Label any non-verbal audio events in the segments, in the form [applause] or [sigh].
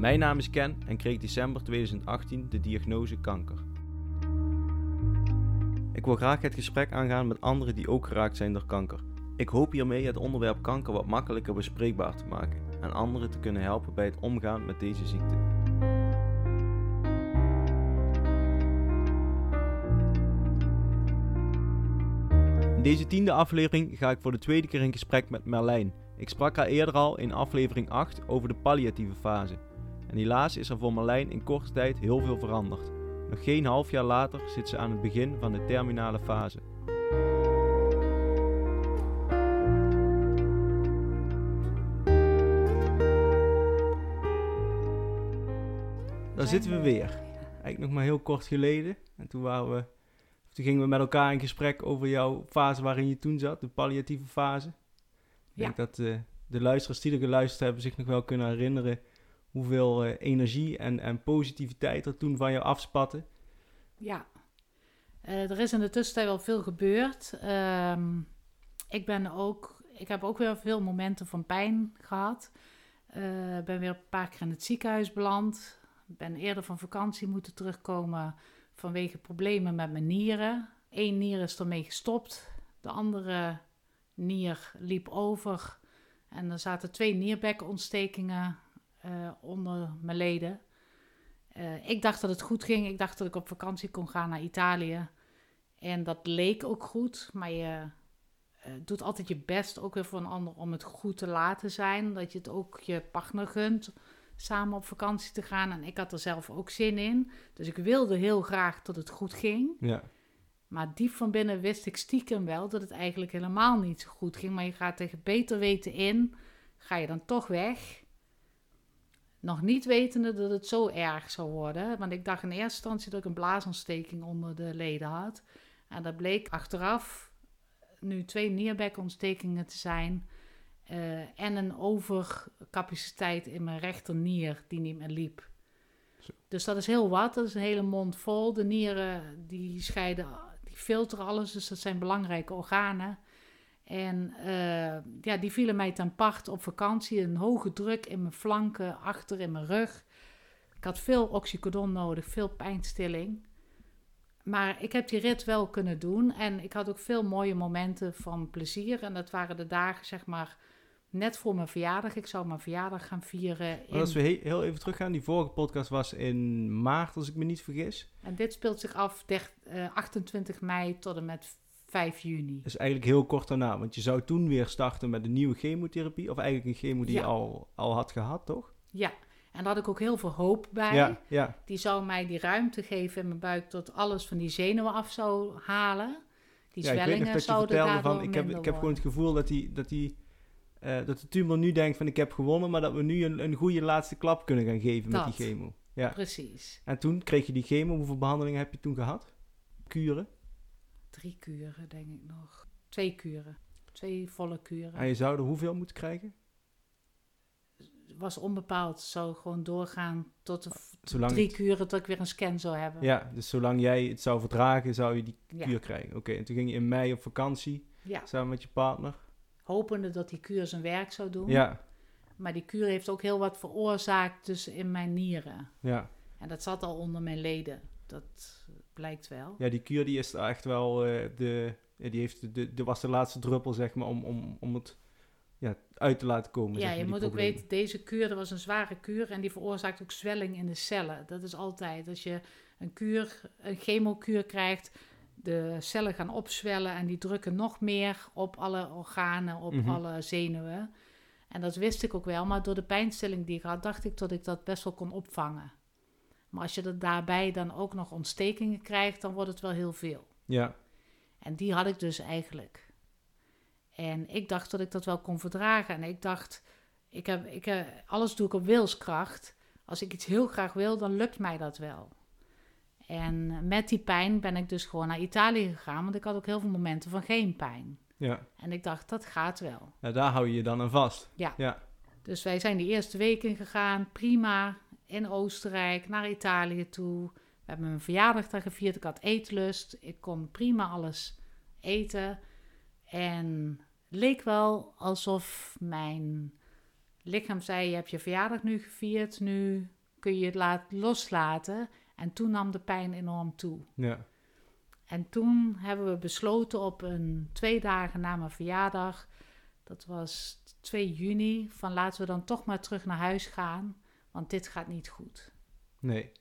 Mijn naam is Ken en kreeg december 2018 de diagnose kanker. Ik wil graag het gesprek aangaan met anderen die ook geraakt zijn door kanker. Ik hoop hiermee het onderwerp kanker wat makkelijker bespreekbaar te maken en anderen te kunnen helpen bij het omgaan met deze ziekte. In deze tiende aflevering ga ik voor de tweede keer in gesprek met Merlijn. Ik sprak haar eerder al in aflevering 8 over de palliatieve fase. En helaas is er voor Merlijn in korte tijd heel veel veranderd. Nog geen half jaar later zit ze aan het begin van de terminale fase. Daar zitten we weer. Eigenlijk nog maar heel kort geleden. En toen, waren we, toen gingen we met elkaar in gesprek over jouw fase waarin je toen zat, de palliatieve fase. Ik Ja. denk dat eh, de luisteraars die er geluisterd hebben zich nog wel kunnen herinneren hoeveel eh, energie en, en positiviteit er toen van jou afspatte. Ja, Eh, er is in de tussentijd wel veel gebeurd. Ehm, ik ben ook, ik heb ook weer veel momenten van pijn gehad. Eh, ben weer een paar keer in het ziekenhuis beland. Ben eerder van vakantie moeten terugkomen vanwege problemen met mijn nieren. Eén nier is ermee gestopt, de andere nier liep over. En er zaten twee nierbekontstekingen eh, onder mijn leden. Eh, ik dacht dat het goed ging. Ik dacht dat ik op vakantie kon gaan naar Italië. En dat leek ook goed. Maar je eh, doet altijd je best, ook weer voor een ander, om het goed te laten zijn. Dat je het ook je partner gunt samen op vakantie te gaan. En ik had er zelf ook zin in. Dus ik wilde heel graag dat het goed ging. Ja, Maar diep van binnen wist ik stiekem wel dat het eigenlijk helemaal niet zo goed ging. Maar je gaat tegen beter weten in, ga je dan toch weg. Nog niet wetende dat het zo erg zou worden. Want ik dacht in eerste instantie dat ik een blaasontsteking onder de leden had. En dat bleek achteraf nu twee nierbekontstekingen te zijn. eh, en een overcapaciteit in mijn rechternier die niet meer liep. Zo. Dus dat is heel wat. Dat is een hele mond vol. De nieren die scheiden, die filteren alles. Dus dat zijn belangrijke organen. En eh, ja, die vielen mij ten part op vakantie. Een hoge druk in mijn flanken, achter in mijn rug. Ik had veel oxycodon nodig, veel pijnstilling. Maar ik heb die rit wel kunnen doen. En ik had ook veel mooie momenten van plezier. En dat waren de dagen, zeg maar, net voor mijn verjaardag. Ik zou mijn verjaardag gaan vieren. maar als In... we he- heel even teruggaan, die vorige podcast was in maart, als ik me niet vergis. En dit speelt zich af der- eh, 28 mei tot en met 5 juni. Is eigenlijk heel kort daarna, want je zou toen weer starten met een nieuwe chemotherapie. Of eigenlijk een chemo die Ja. je al, al had gehad, toch? Ja, en daar had ik ook heel veel hoop bij. Ja, ja. Die zou mij die ruimte geven in mijn buik tot alles van die zenuwen af zou halen. Die ja ik weet nog zwellingen dat je zouden vertelde van, ik heb, ik heb gewoon het gevoel dat, die, dat, die, eh, dat de tumor nu denkt van ik heb gewonnen, maar dat we nu een, een goede laatste klap kunnen gaan geven met die chemo. Ja. Precies. En toen kreeg je die chemo, hoeveel behandelingen heb je toen gehad? Kuren? Drie kuren, denk ik nog. Twee kuren. Twee volle kuren. En je zou er hoeveel moeten krijgen? was onbepaald. Zou gewoon doorgaan tot de Zolang drie het- kuren tot ik weer een scan zou hebben. Ja, dus zolang jij het zou verdragen, zou je die Ja. kuur krijgen. Oké, en toen ging je in mei op vakantie, Ja. samen met je partner. Hopende dat die kuur zijn werk zou doen. Ja, Maar die kuur heeft ook heel wat veroorzaakt dus in mijn nieren. ja. En dat zat al onder mijn leden. Dat blijkt wel. Ja, die kuur die is echt wel eh, de... Die heeft de, de, was de laatste druppel, zeg maar, om, om, om het ja, uit te laten komen. Ja, zeg maar, je moet ook weten, deze kuur, dat was een zware kuur en die veroorzaakt ook zwelling in de cellen. Dat is altijd, als je een kuur, een chemokuur krijgt, de cellen gaan opzwellen en die drukken nog meer op alle organen, op Mhm. alle zenuwen. En dat wist ik ook wel, maar door de pijnstilling die ik had, dacht ik dat ik dat best wel kon opvangen. Maar als je er daarbij dan ook nog ontstekingen krijgt, dan wordt het wel heel veel. Ja, En die had ik dus eigenlijk. En ik dacht dat ik dat wel kon verdragen. En ik dacht, ik heb, ik heb, alles doe ik op wilskracht. Als ik iets heel graag wil, dan lukt mij dat wel. En met die pijn ben ik dus gewoon naar Italië gegaan. Want ik had ook heel veel momenten van geen pijn. ja. En ik dacht, dat gaat wel. Nou, daar hou je je dan aan vast. Ja. Ja, Dus wij zijn die eerste weken gegaan, prima, in Oostenrijk, naar Italië toe. We hebben mijn verjaardag daar gevierd, ik had eetlust, ik kon prima alles eten. En het leek wel alsof mijn lichaam zei, je hebt je verjaardag nu gevierd, nu kun je het laat, loslaten. En toen nam de pijn enorm toe. Ja. En toen hebben we besloten op een twee dagen na mijn verjaardag, dat was 2 juni, van laten we dan toch maar terug naar huis gaan, want dit gaat niet goed. Nee.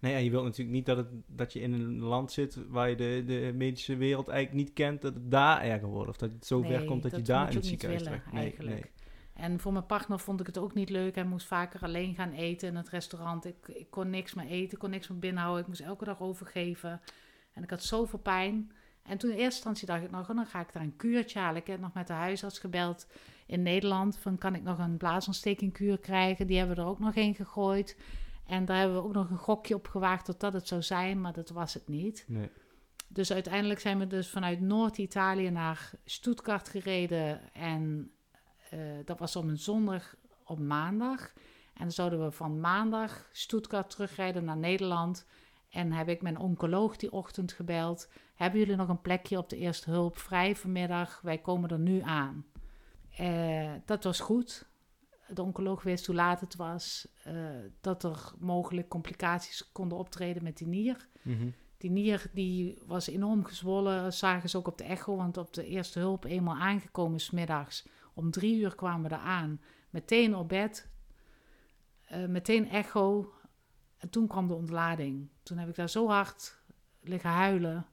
Nee, en je wilt natuurlijk niet dat, het, dat je in een land zit waar je de, de medische wereld eigenlijk niet kent, dat het daar erger wordt. Of dat het zo ver komt dat, je daar in het ziekenhuis terecht. Nee, eigenlijk. nee. En voor mijn partner vond ik het ook niet leuk. Hij moest vaker alleen gaan eten in het restaurant. Ik, ik kon niks meer eten, ik kon niks meer binnenhouden. Ik moest elke dag overgeven. En ik had zoveel pijn. En toen in eerste instantie dacht ik nog, oh, dan ga ik daar een kuurtje halen. Ik heb nog met de huisarts gebeld in Nederland. Van kan ik nog een blaasontstekingkuur krijgen? Die hebben we er ook nog in gegooid. En daar hebben we ook nog een gokje op gewaagd dat dat het zou zijn, maar dat was het niet. Nee. Dus uiteindelijk zijn we dus vanuit Noord-Italië naar Stuttgart gereden. En eh, dat was om een zondag op maandag. En dan zouden we van maandag Stuttgart terugrijden naar Nederland. En heb ik mijn oncoloog die ochtend gebeld. Hebben jullie nog een plekje op de eerste hulp vrij vanmiddag? Wij komen er nu aan. Eh, dat was goed. De oncoloog wist hoe laat het was. eh, dat er mogelijk complicaties konden optreden met die nier. Mhm. Die nier die was enorm gezwollen, zagen ze ook op de echo, want op de eerste hulp eenmaal aangekomen smiddags. Om drie uur kwamen we er aan, meteen op bed, eh, meteen echo. En toen kwam de ontlading. Toen heb ik daar zo hard liggen huilen,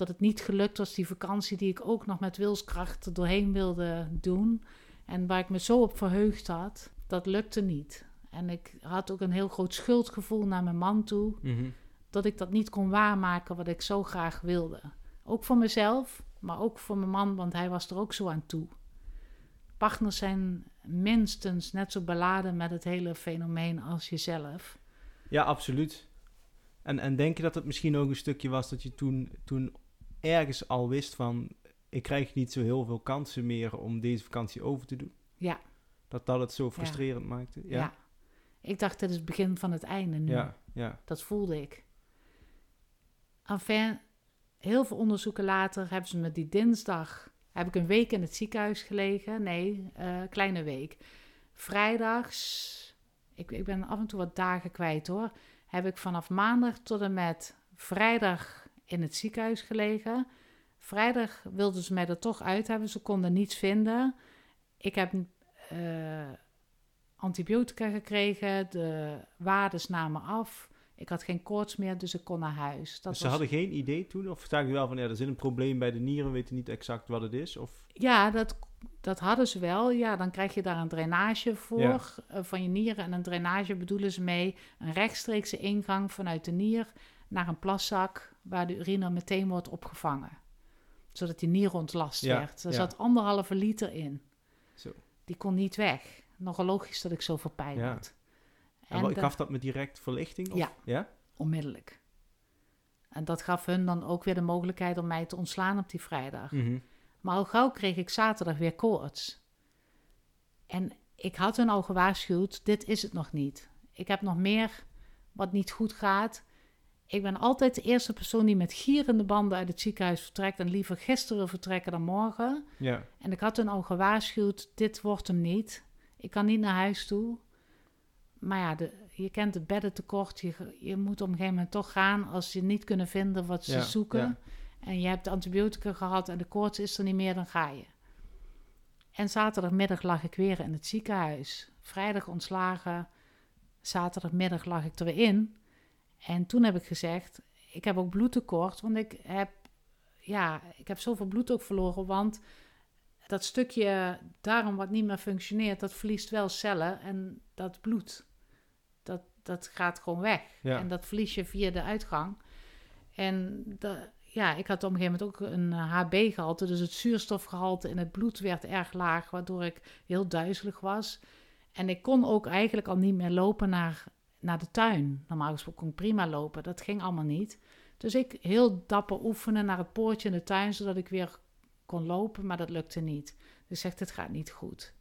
dat het niet gelukt was, die vakantie die ik ook nog met wilskracht er doorheen wilde doen. En waar ik me zo op verheugd had, dat lukte niet. En ik had ook een heel groot schuldgevoel naar mijn man toe Mhm. dat ik dat niet kon waarmaken wat ik zo graag wilde. Ook voor mezelf, maar ook voor mijn man, want hij was er ook zo aan toe. Partners zijn minstens net zo beladen met het hele fenomeen als jezelf. Ja, absoluut. En, en denk je dat het misschien ook een stukje was dat je toen, toen ergens al wist van... ik krijg niet zo heel veel kansen meer om deze vakantie over te doen? Ja. Dat dat het zo frustrerend maakte? Ja. Ja, Ik dacht, dit is het begin van het einde nu. ja, ja. Dat voelde ik. Enfin, heel veel onderzoeken later hebben ze me die dinsdag... heb ik een week in het ziekenhuis gelegen. Nee, eh kleine week. Vrijdags... Ik, ik ben af en toe wat dagen kwijt hoor. Heb ik vanaf maandag tot en met vrijdag in het ziekenhuis gelegen. Vrijdag wilden ze mij er toch uit hebben. Ze konden niets vinden. Ik heb eh, antibiotica gekregen. De waardes namen af. Ik had geen koorts meer, dus ik kon naar huis. Dat Dus ze was- hadden geen idee toen? Of zagen ze wel van, ja, er zit een probleem bij de nieren, we weten niet exact wat het is? Of... Ja, dat, dat hadden ze wel. Ja, dan krijg je daar een drainage voor Ja. eh, van je nieren. En een drainage bedoelen ze mee een rechtstreekse ingang vanuit de nier naar een plaszak waar de urine meteen wordt opgevangen. Zodat die nier ontlast Ja, werd. Er ja. zat anderhalve liter in. Zo. Die kon niet weg. Nogal logisch dat ik zoveel pijn Ja. had. En, dat- gaf dat met direct verlichting? Of? Ja. ja? onmiddellijk. En dat gaf hun dan ook weer de mogelijkheid om mij te ontslaan op die vrijdag. Mhm. Maar al gauw kreeg ik zaterdag weer koorts. En ik had hun al gewaarschuwd, dit is het nog niet. Ik heb nog meer wat niet goed gaat. Ik ben altijd de eerste persoon die met gierende banden uit het ziekenhuis vertrekt... en liever gisteren vertrekken dan morgen. Ja. En ik had hun al gewaarschuwd, dit wordt hem niet. Ik kan niet naar huis toe. Maar ja, de, je kent het beddentekort. Je, je moet op een gegeven moment toch gaan als ze niet kunnen vinden wat ze Ja, zoeken. ja. En je hebt antibiotica gehad en de koorts is er niet meer, dan ga je. En zaterdagmiddag lag ik weer in het ziekenhuis. Vrijdag ontslagen. Zaterdagmiddag lag ik er weer in. En toen heb ik gezegd, ik heb ook bloedtekort, want ik heb, ja, ik heb zoveel bloed ook verloren, want dat stukje darm wat niet meer functioneert, dat verliest wel cellen en dat bloed, dat, dat gaat gewoon weg. Ja. En dat verlies je via de uitgang. En de, ja, ik had op een gegeven moment ook een eh, HB-gehalte, dus het zuurstofgehalte in het bloed werd erg laag, waardoor ik heel duizelig was. En ik kon ook eigenlijk al niet meer lopen naar, naar de tuin. Normaal gesproken kon ik prima lopen, dat ging allemaal niet. Dus ik heel dapper oefenen naar het poortje in de tuin, zodat ik weer kon lopen, maar dat lukte niet. Dus ik zeg, dit gaat niet goed.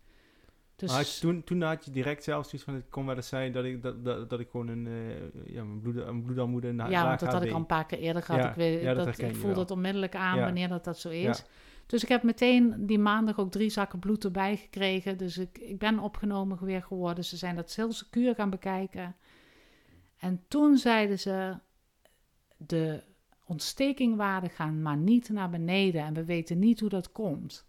Dus Maar had je toen, toen had je direct zelf zoiets van, het kon wel eens zijn dat ik, dat, dat, dat ik gewoon een, eh, ja, mijn bloed, een bloedarmoede ja, want dat had ik al een paar keer eerder gehad. Ja, ik weet, ja, dat ik voel dat onmiddellijk aan wanneer dat, dat zo is. Ja. Dus ik heb meteen die maandag ook drie zakken bloed erbij gekregen. Dus ik, ik ben opgenomen weer geworden. Ze zijn dat heel secuur gaan bekijken. En toen zeiden ze, de ontstekingwaarden gaan maar niet naar beneden en we weten niet hoe dat komt.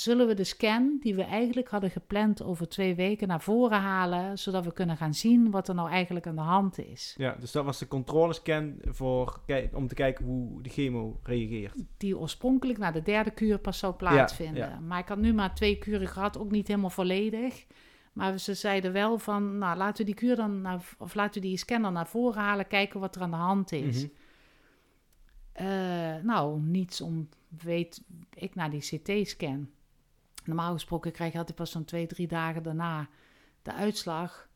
Zullen we de scan die we eigenlijk hadden gepland over twee weken naar voren halen, zodat we kunnen gaan zien wat er nou eigenlijk aan de hand is? Ja, dus dat was de controlescan voor, om te kijken hoe de chemo reageert. Die oorspronkelijk na de derde kuur pas zou plaatsvinden. Maar ik had nu maar twee kuren gehad, ook niet helemaal volledig. Maar ze zeiden wel van, nou laten we die kuur dan, naar, of laten we die scan dan naar voren halen, kijken wat er aan de hand is. Mhm. Eh, nou, niets om, weet ik, naar die CT-scan. Normaal gesproken krijg je altijd pas zo'n twee, drie dagen daarna de uitslag.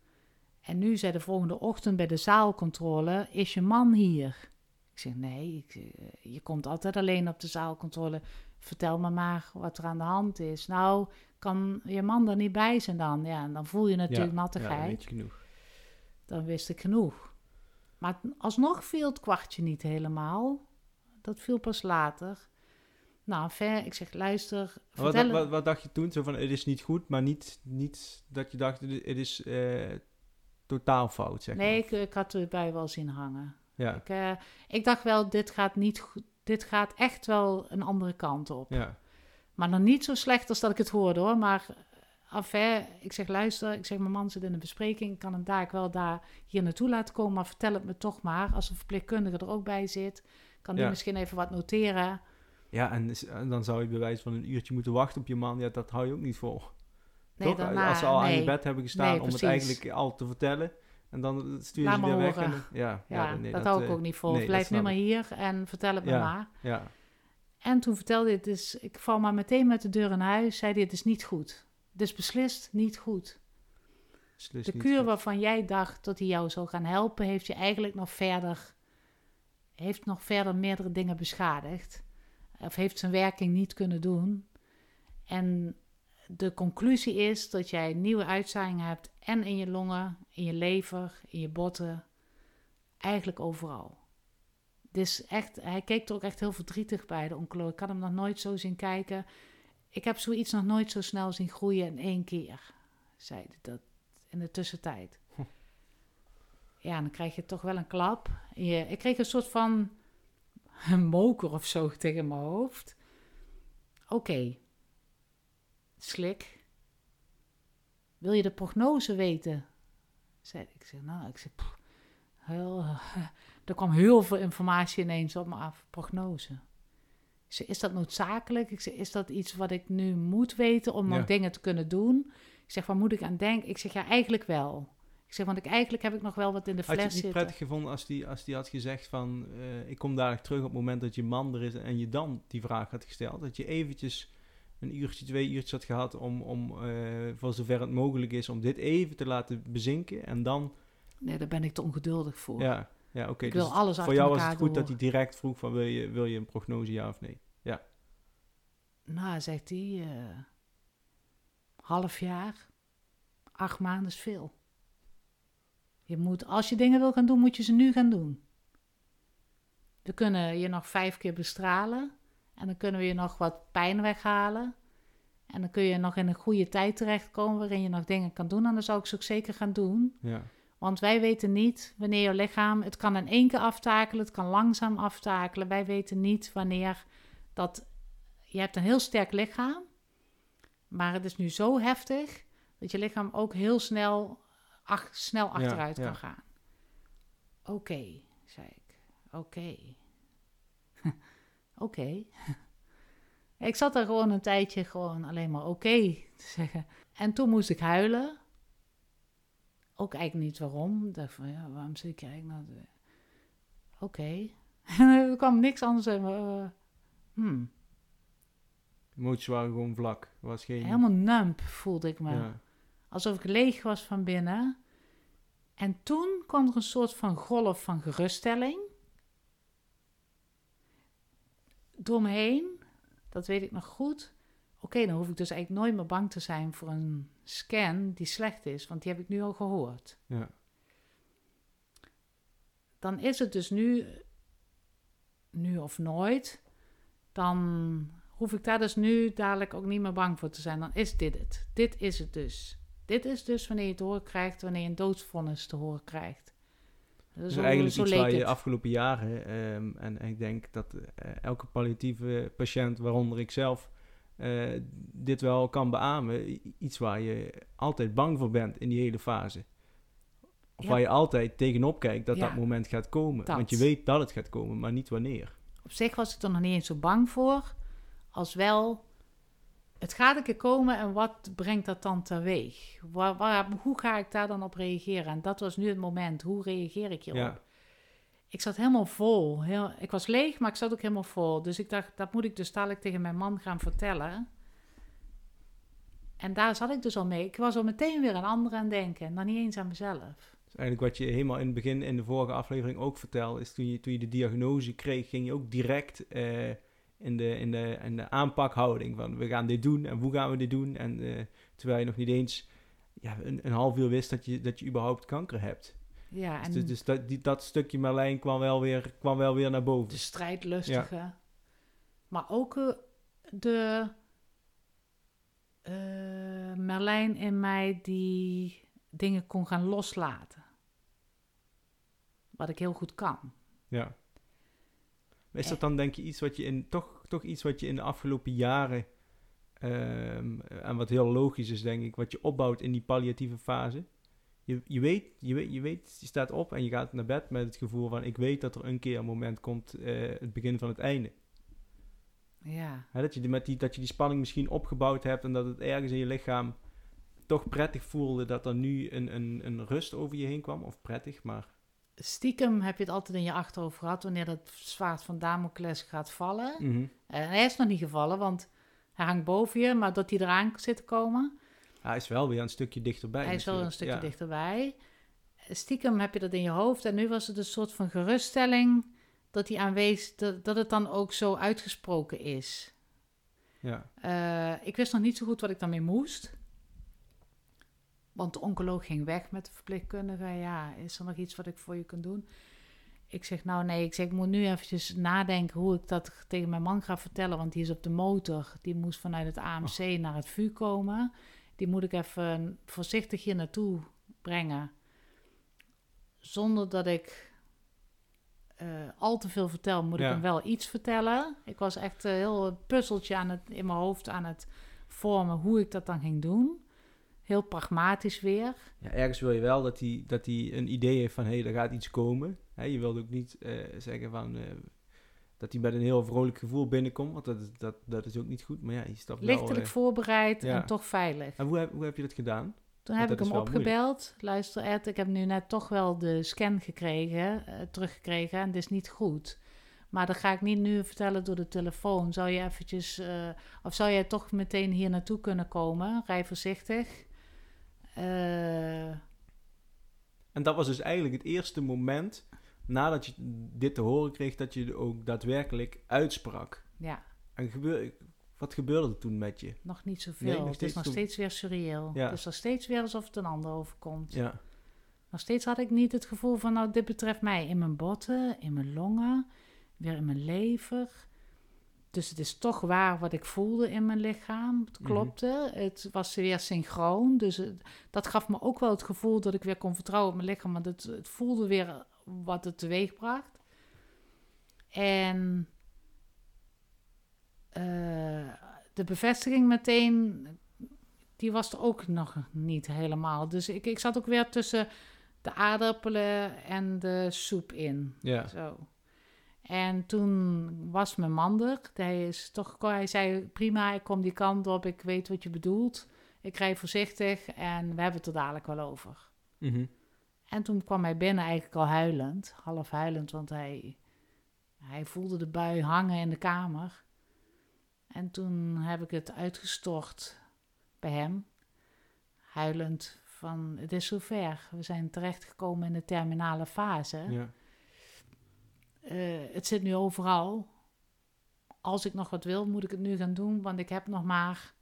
En nu zei de volgende ochtend bij de zaalcontrole, is je man hier? Ik zeg, nee, ik, eh, je komt altijd alleen op de zaalcontrole. Vertel me maar wat er aan de hand is. Nou, kan je man er niet bij zijn dan? Ja, en dan voel je natuurlijk ja, nattigheid. Ja, weet je genoeg. Dan wist ik genoeg. Maar alsnog viel het kwartje niet helemaal. Dat viel pas later. Nou, ver, ik zeg, luister. Wat, wat, wat, dacht je toen? Zo van, het is niet goed, maar niet, niet dat je dacht, het is uh, totaal fout, zeg Nee, ik, ik, had erbij wel zien hangen. Ja. Ik, uh, ik dacht wel, dit gaat niet goed. Dit gaat echt wel een andere kant op. Ja. Maar nog niet zo slecht als dat ik het hoorde hoor. Maar affair, ik zeg luister, ik zeg mijn man zit in een bespreking. Ik kan hem daar wel daar hier naartoe laten komen. Maar vertel het me toch maar. Als een verpleegkundige er ook bij zit, kan die misschien even wat noteren. Ja, en, dan zou je bewijs van een uurtje moeten wachten op je man. Ja, dat hou je ook niet vol. Nee, Daarna, Als ze al aan je bed hebben gestaan om het eigenlijk al te vertellen. En dan stuur je ze weer weg. En, ja, ja, nee, dat, hou ik ook niet vol. Blijf nu maar hier en vertel het me maar. Ja. En toen vertelde hij, dus, ik val maar meteen met de deur in huis, zei hij, het is niet goed. Het is beslist niet goed. de kuur waarvan jij dacht dat hij jou zou gaan helpen, heeft je eigenlijk nog verder, heeft nog verder meerdere dingen beschadigd. Of heeft zijn werking niet kunnen doen. En de conclusie is dat jij nieuwe uitzaaiingen hebt en in je longen, in je lever, in je botten, eigenlijk overal. Dus echt, hij keek er ook echt heel verdrietig bij, de onkel. Ik had hem nog nooit zo zien kijken. Ik heb zoiets nog nooit zo snel zien groeien in één keer, zei hij dat in de tussentijd. Ja, dan krijg je toch wel een klap. Je, ik kreeg een soort van een moker of zo tegen mijn hoofd. Oké, slik. Wil je de prognose weten? Zei ik. zeg, nou, ik zeg, heel, [laughs] er kwam heel veel informatie ineens op me af. Prognose. Ik zeg, is dat noodzakelijk? Ik zeg, is dat iets wat ik nu moet weten om nog dingen te kunnen doen? Ik zeg, waar moet ik aan denken? Ik zeg, ja, eigenlijk wel. Zeg, want ik, eigenlijk heb ik nog wel wat in de fles zitten. Had je het niet prettig gevonden als die, als die had gezegd van... Uh, ik kom dadelijk terug op het moment dat je man er is... en je dan die vraag had gesteld? Dat je eventjes een uurtje, twee uurtjes had gehad... om, om uh, voor zover het mogelijk is... om dit even te laten bezinken en dan... Nee, daar ben ik te ongeduldig voor. Ja, ja oké. Ik dus alles Voor jou was het goed dat hij direct vroeg van... Wil je, wil je een prognose, ja of nee? Ja. Nou, zegt hij... Uh, half jaar, acht maanden is veel. Je moet, als je dingen wil gaan doen, moet je ze nu gaan doen. We kunnen je nog vijf keer bestralen. En dan kunnen we je nog wat pijn weghalen. En dan kun je nog in een goede tijd terechtkomen waarin je nog dingen kan doen. En dan zou ik ze ook zeker gaan doen. Ja. Want wij weten niet wanneer je lichaam. Het kan in één keer aftakelen, het kan langzaam aftakelen. Wij weten niet wanneer dat. Je hebt een heel sterk lichaam. Maar het is nu zo heftig dat je lichaam ook heel snel ach, snel achteruit kan gaan. Oké, zei ik. Oké. [laughs] Oké. [laughs] ik zat er gewoon een tijdje gewoon alleen maar oké te zeggen. En toen moest ik huilen. Ook eigenlijk niet waarom. Ik dacht van, ja, waarom zit ik eigenlijk nou... Oké. [laughs] er kwam niks anders uit. Uh, hmm. Emoties waren gewoon vlak. Was geen... Helemaal nump voelde ik me. Ja alsof ik leeg was van binnen. En toen kwam er een soort van golf van geruststelling. Door me heen, dat weet ik nog goed. Oké, dan hoef ik dus eigenlijk nooit meer bang te zijn voor een scan die slecht is, want die heb ik nu al gehoord. Ja. Dan is het dus nu, nu of nooit. dan hoef ik daar dus nu dadelijk ook niet meer bang voor te zijn. Dan is dit het. Dit is het dus. Dit is dus wanneer je het te horen krijgt, wanneer je een doodsvonnis te horen krijgt. Dus eigenlijk iets waar je de afgelopen jaren, ehm, en, ik denk dat eh, elke palliatieve patiënt, waaronder ik zelf, eh, dit wel kan beamen. Iets waar je altijd bang voor bent in die hele fase. Of waar je altijd tegenop kijkt dat dat moment gaat komen. Want je weet dat het gaat komen, maar niet wanneer. Op zich was ik er nog niet eens zo bang voor. Als wel, het gaat een keer komen en wat brengt dat dan teweeg? Waar, waar, hoe ga ik daar dan op reageren? En dat was nu het moment. Hoe reageer ik hierop? Ja. Ik zat helemaal vol. Heel, ik was leeg, maar ik zat ook helemaal vol. Dus ik dacht, dat moet ik dus dadelijk tegen mijn man gaan vertellen. En daar zat ik dus al mee. Ik was al meteen weer aan anderen aan denken. Dan niet eens aan mezelf. Dus eigenlijk wat je helemaal in het begin in de vorige aflevering ook vertelde... is toen je, toen je de diagnose kreeg, ging je ook direct... Uh, in de, in, de, in de aanpakhouding van we gaan dit doen en hoe gaan we dit doen. En uh, terwijl je nog niet eens ja, een, een half uur wist dat je, dat je überhaupt kanker hebt. Ja, dus, en dus, dat, die, dat stukje Merlijn kwam wel weer, kwam wel weer naar boven. De strijdlustige. Maar ook uh, de uh, Merlijn in mij die dingen kon gaan loslaten. Wat ik heel goed kan. Ja. Is dat dan denk je iets wat je in, toch, toch iets wat je in de afgelopen jaren, um, en wat heel logisch is denk ik, wat je opbouwt in die palliatieve fase? Je, je, weet, je, weet, je weet, je staat op en je gaat naar bed met het gevoel van ik weet dat er een keer een moment komt, uh, het begin van het einde. Ja. dat, je die, met die, dat je die spanning misschien opgebouwd hebt en dat het ergens in je lichaam toch prettig voelde dat er nu een, een, een rust over je heen kwam. Of prettig, maar stiekem heb je het altijd in je achterhoofd gehad wanneer dat zwaard van Damocles gaat vallen. Mm En hij is nog niet gevallen, want hij hangt boven je, maar dat hij eraan zit te komen. Hij is wel weer een stukje dichterbij. Hij is wel een stukje dichterbij. Stiekem heb je dat in je hoofd en nu was het een soort van geruststelling dat hij aanwezig, dat, dat het dan ook zo uitgesproken is. Ja. Uh, ik wist nog niet zo goed wat ik daarmee moest. Want de oncoloog ging weg met de verpleegkundige. Ja, is er nog iets wat ik voor je kan doen? Ik zeg, nou nee, ik zeg, ik moet nu eventjes nadenken hoe ik dat tegen mijn man ga vertellen. Want die is op de motor. Die moest vanuit het AMC oh. naar het VU komen. Die moet ik even voorzichtig hier naartoe brengen. Zonder dat ik uh, al te veel vertel, moet ik hem wel iets vertellen. Ik was echt uh, heel puzzeltje aan het, in mijn hoofd aan het vormen hoe ik dat dan ging doen heel pragmatisch weer. Ja, ergens wil je wel dat hij dat een idee heeft van hé, hey, er gaat iets komen. je wilt ook niet uh, zeggen van uh, dat hij met een heel vrolijk gevoel binnenkomt, want dat, dat, dat is ook niet goed. Maar ja, je stapt Lichtelijk wel, uh, voorbereid en toch veilig. En hoe heb, hoe heb je dat gedaan? Toen heb ik hem opgebeld. Luister Ed, ik heb nu net toch wel de scan gekregen, teruggekregen en het is niet goed. Maar dat ga ik niet nu vertellen door de telefoon. Zou je eventjes, of zou jij toch meteen hier naartoe kunnen komen? Rij voorzichtig. Uh... En dat was dus eigenlijk het eerste moment nadat je dit te horen kreeg, dat je ook daadwerkelijk uitsprak. Ja. En gebeur, wat gebeurde er toen met je? Nog niet zoveel. Nee, het is nog steeds weer surreal. Ja. Het is nog steeds weer alsof het een ander overkomt. Ja. Nog steeds had ik niet het gevoel van, nou, dit betreft mij in mijn botten, in mijn longen, weer in mijn lever. Dus het is toch waar wat ik voelde in mijn lichaam. Het mhm. klopte. Het was weer synchroon. Dus dat gaf me ook wel het gevoel dat ik weer kon vertrouwen op mijn lichaam. Want het, het voelde weer wat het teweeg bracht. En uh, de bevestiging meteen, die was er ook nog niet helemaal. Dus ik, ik zat ook weer tussen de aardappelen en de soep in. Ja. Zo. En toen was mijn man er. Hij, is toch, hij zei, prima, ik kom die kant op, ik weet wat je bedoelt. Ik rij voorzichtig en we hebben het er dadelijk wel over. Mhm. En toen kwam hij binnen eigenlijk al huilend, half huilend, want hij, hij voelde de bui hangen in de kamer. En toen heb ik het uitgestort bij hem, huilend van, het is zover. We zijn terechtgekomen in de terminale fase. Ja. Uh, het zit nu overal. Als ik nog wat wil, moet ik het nu gaan doen, want ik heb nog maar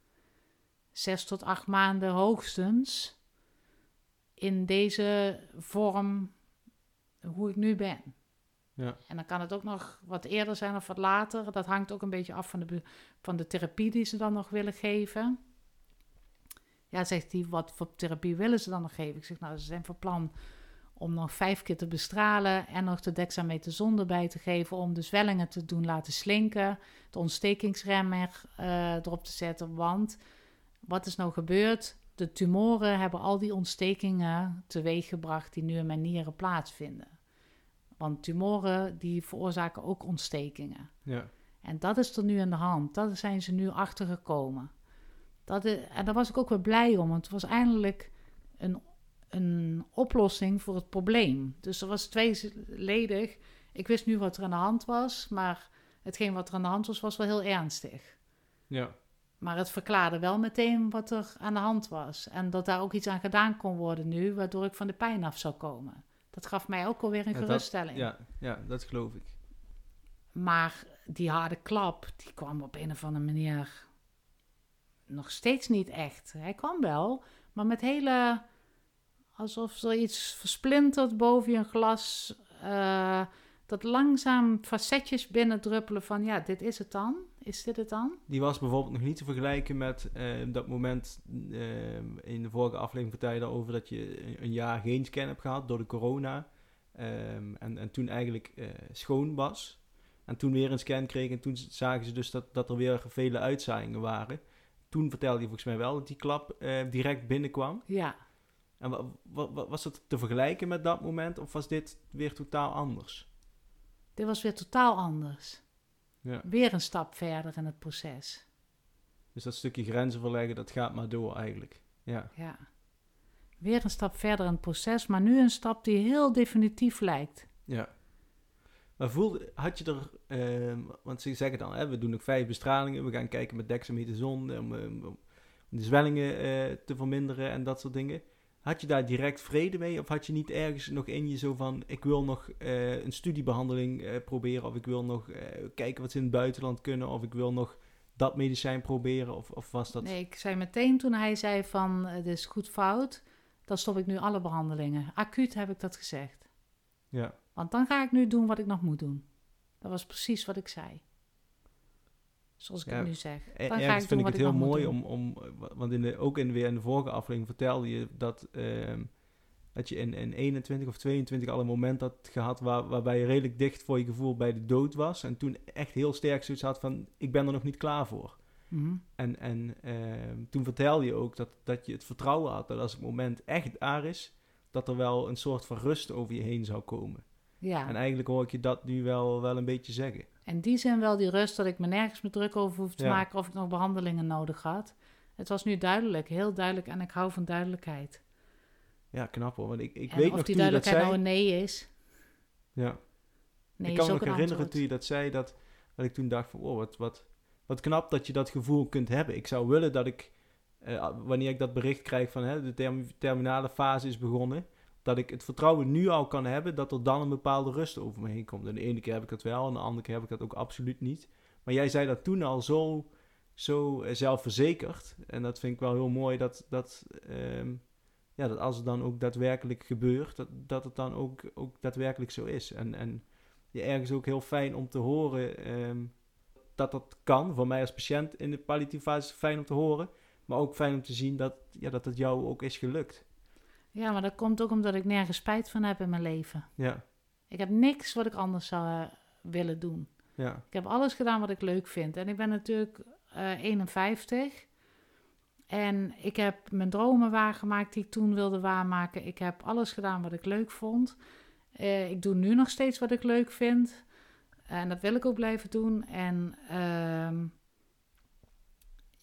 zes tot acht maanden hoogstens in deze vorm hoe ik nu ben. Ja. En dan kan het ook nog wat eerder zijn of wat later. Dat hangt ook een beetje af van de, van de therapie die ze dan nog willen geven. Ja, zegt hij, wat voor therapie willen ze dan nog geven? Ik zeg, nou, ze zijn van plan om nog vijf keer te bestralen en nog de dexamethason erbij te geven om de zwellingen te doen laten slinken, de ontstekingsremmer eh, erop te zetten. Want wat is nou gebeurd? De tumoren hebben al die ontstekingen teweeggebracht die nu in mijn nieren plaatsvinden. Want tumoren die veroorzaken ook ontstekingen. Ja. En dat is er nu aan de hand. Daar zijn ze nu achter gekomen. Dat is, en daar was ik ook wel blij om, want het was eindelijk een, een oplossing voor het probleem. Dus er was tweeledig. Ik wist nu wat er aan de hand was, maar hetgeen wat er aan de hand was, was wel heel ernstig. Ja. Maar het verklaarde wel meteen wat er aan de hand was. En dat daar ook iets aan gedaan kon worden nu, waardoor ik van de pijn af zou komen. Dat gaf mij ook alweer een Ja, dat- geruststelling. Ja, ja, dat geloof ik. Maar die harde klap, die kwam op een of andere manier nog steeds niet echt. Hij kwam wel, maar met hele... Alsof er iets versplinterd boven je glas... eh, dat langzaam facetjes binnendruppelen van... Ja, dit is het dan? Is dit het dan? Die was bijvoorbeeld nog niet te vergelijken met eh, dat moment eh, in de vorige aflevering vertelde je daarover dat je een- jaar geen scan hebt gehad door de corona. Ehm, en, en toen eigenlijk schoon was. En toen weer een scan kreeg en toen zagen ze dus dat, dat er weer vele uitzaaiingen waren. Toen vertelde je volgens mij wel dat die klap direct binnenkwam. Ja, En wa- wa- wa- was dat te vergelijken met dat moment of was dit weer totaal anders? dit was weer totaal anders. Ja. Weer een stap verder in het proces. Dus dat stukje grenzen verleggen, dat gaat maar door eigenlijk. Ja. Ja. Weer een stap verder in het proces, maar nu een stap die heel definitief lijkt. Ja. Maar voelde, had je er, ehm, want ze zeggen dan, hè, we doen nog vijf bestralingen, we gaan kijken met dexamethason om, om, om de zwellingen eh, te verminderen en dat soort dingen. Had je daar direct vrede mee of had je niet ergens nog in je zo van, ik wil nog eh, een studiebehandeling eh, proberen of ik wil nog eh, kijken wat ze in het buitenland kunnen of ik wil nog dat medicijn proberen of, of was dat... Nee, ik zei meteen toen hij zei van het is goed fout, dan stop ik nu alle behandelingen. Acuut heb ik dat gezegd. Ja, Want dan ga ik nu doen wat ik nog moet doen. Dat was precies wat ik zei. Zoals ik Ja, het nu zeg. Er- Dan ga ik vind ik het heel mooi om, om want in de, ook in, weer in de vorige aflevering vertelde je dat, ehm, dat je in, in 21 of 22 al een moment had gehad waar, waarbij je redelijk dicht voor je gevoel bij de dood was. En toen echt heel sterk zoiets had van, ik ben er nog niet klaar voor. Mhm. En, en ehm, toen vertelde je ook dat, dat je het vertrouwen had dat als het moment echt daar is, dat er wel een soort van rust over je heen zou komen. Ja, En eigenlijk hoor ik je dat nu wel, wel een beetje zeggen. In die zin wel die rust dat ik me nergens meer druk over hoef te Ja. maken of ik nog behandelingen nodig had. Het was nu duidelijk, heel duidelijk en ik hou van duidelijkheid. Ja, knap hoor. Want ik, ik en weet of nog die je dat duidelijkheid zei. nou een nee is. Ja. Nee ik kan me nog herinneren antwoord. toen je dat zei, dat, dat ik toen dacht van, oh, wat, wat, wat knap dat je dat gevoel kunt hebben. Ik zou willen dat ik, eh, wanneer ik dat bericht krijg van hè, de term- terminale fase is begonnen, dat ik het vertrouwen nu al kan hebben dat er dan een bepaalde rust over me heen komt. En de ene keer heb ik dat wel, en de andere keer heb ik dat ook absoluut niet. Maar jij zei dat toen al zo, zo eh, zelfverzekerd. En dat vind ik wel heel mooi dat, dat, ehm, ja, dat als het dan ook daadwerkelijk gebeurt, dat, dat het dan ook, ook daadwerkelijk zo is. En, en ja, ergens ook heel fijn om te horen ehm, dat dat kan. Voor mij als patiënt in de palliatieve fase fijn om te horen. Maar ook fijn om te zien dat, ja, dat het jou ook is gelukt. Ja, maar dat komt ook omdat ik nergens spijt van heb in mijn leven. Ja, Ik heb niks wat ik anders zou eh, willen doen. ja, Ik heb alles gedaan wat ik leuk vind. En ik ben natuurlijk eh 51. En ik heb mijn dromen waargemaakt die ik toen wilde waarmaken. Ik heb alles gedaan wat ik leuk vond. Eh, ik doe nu nog steeds wat ik leuk vind. En dat wil ik ook blijven doen. En ehm,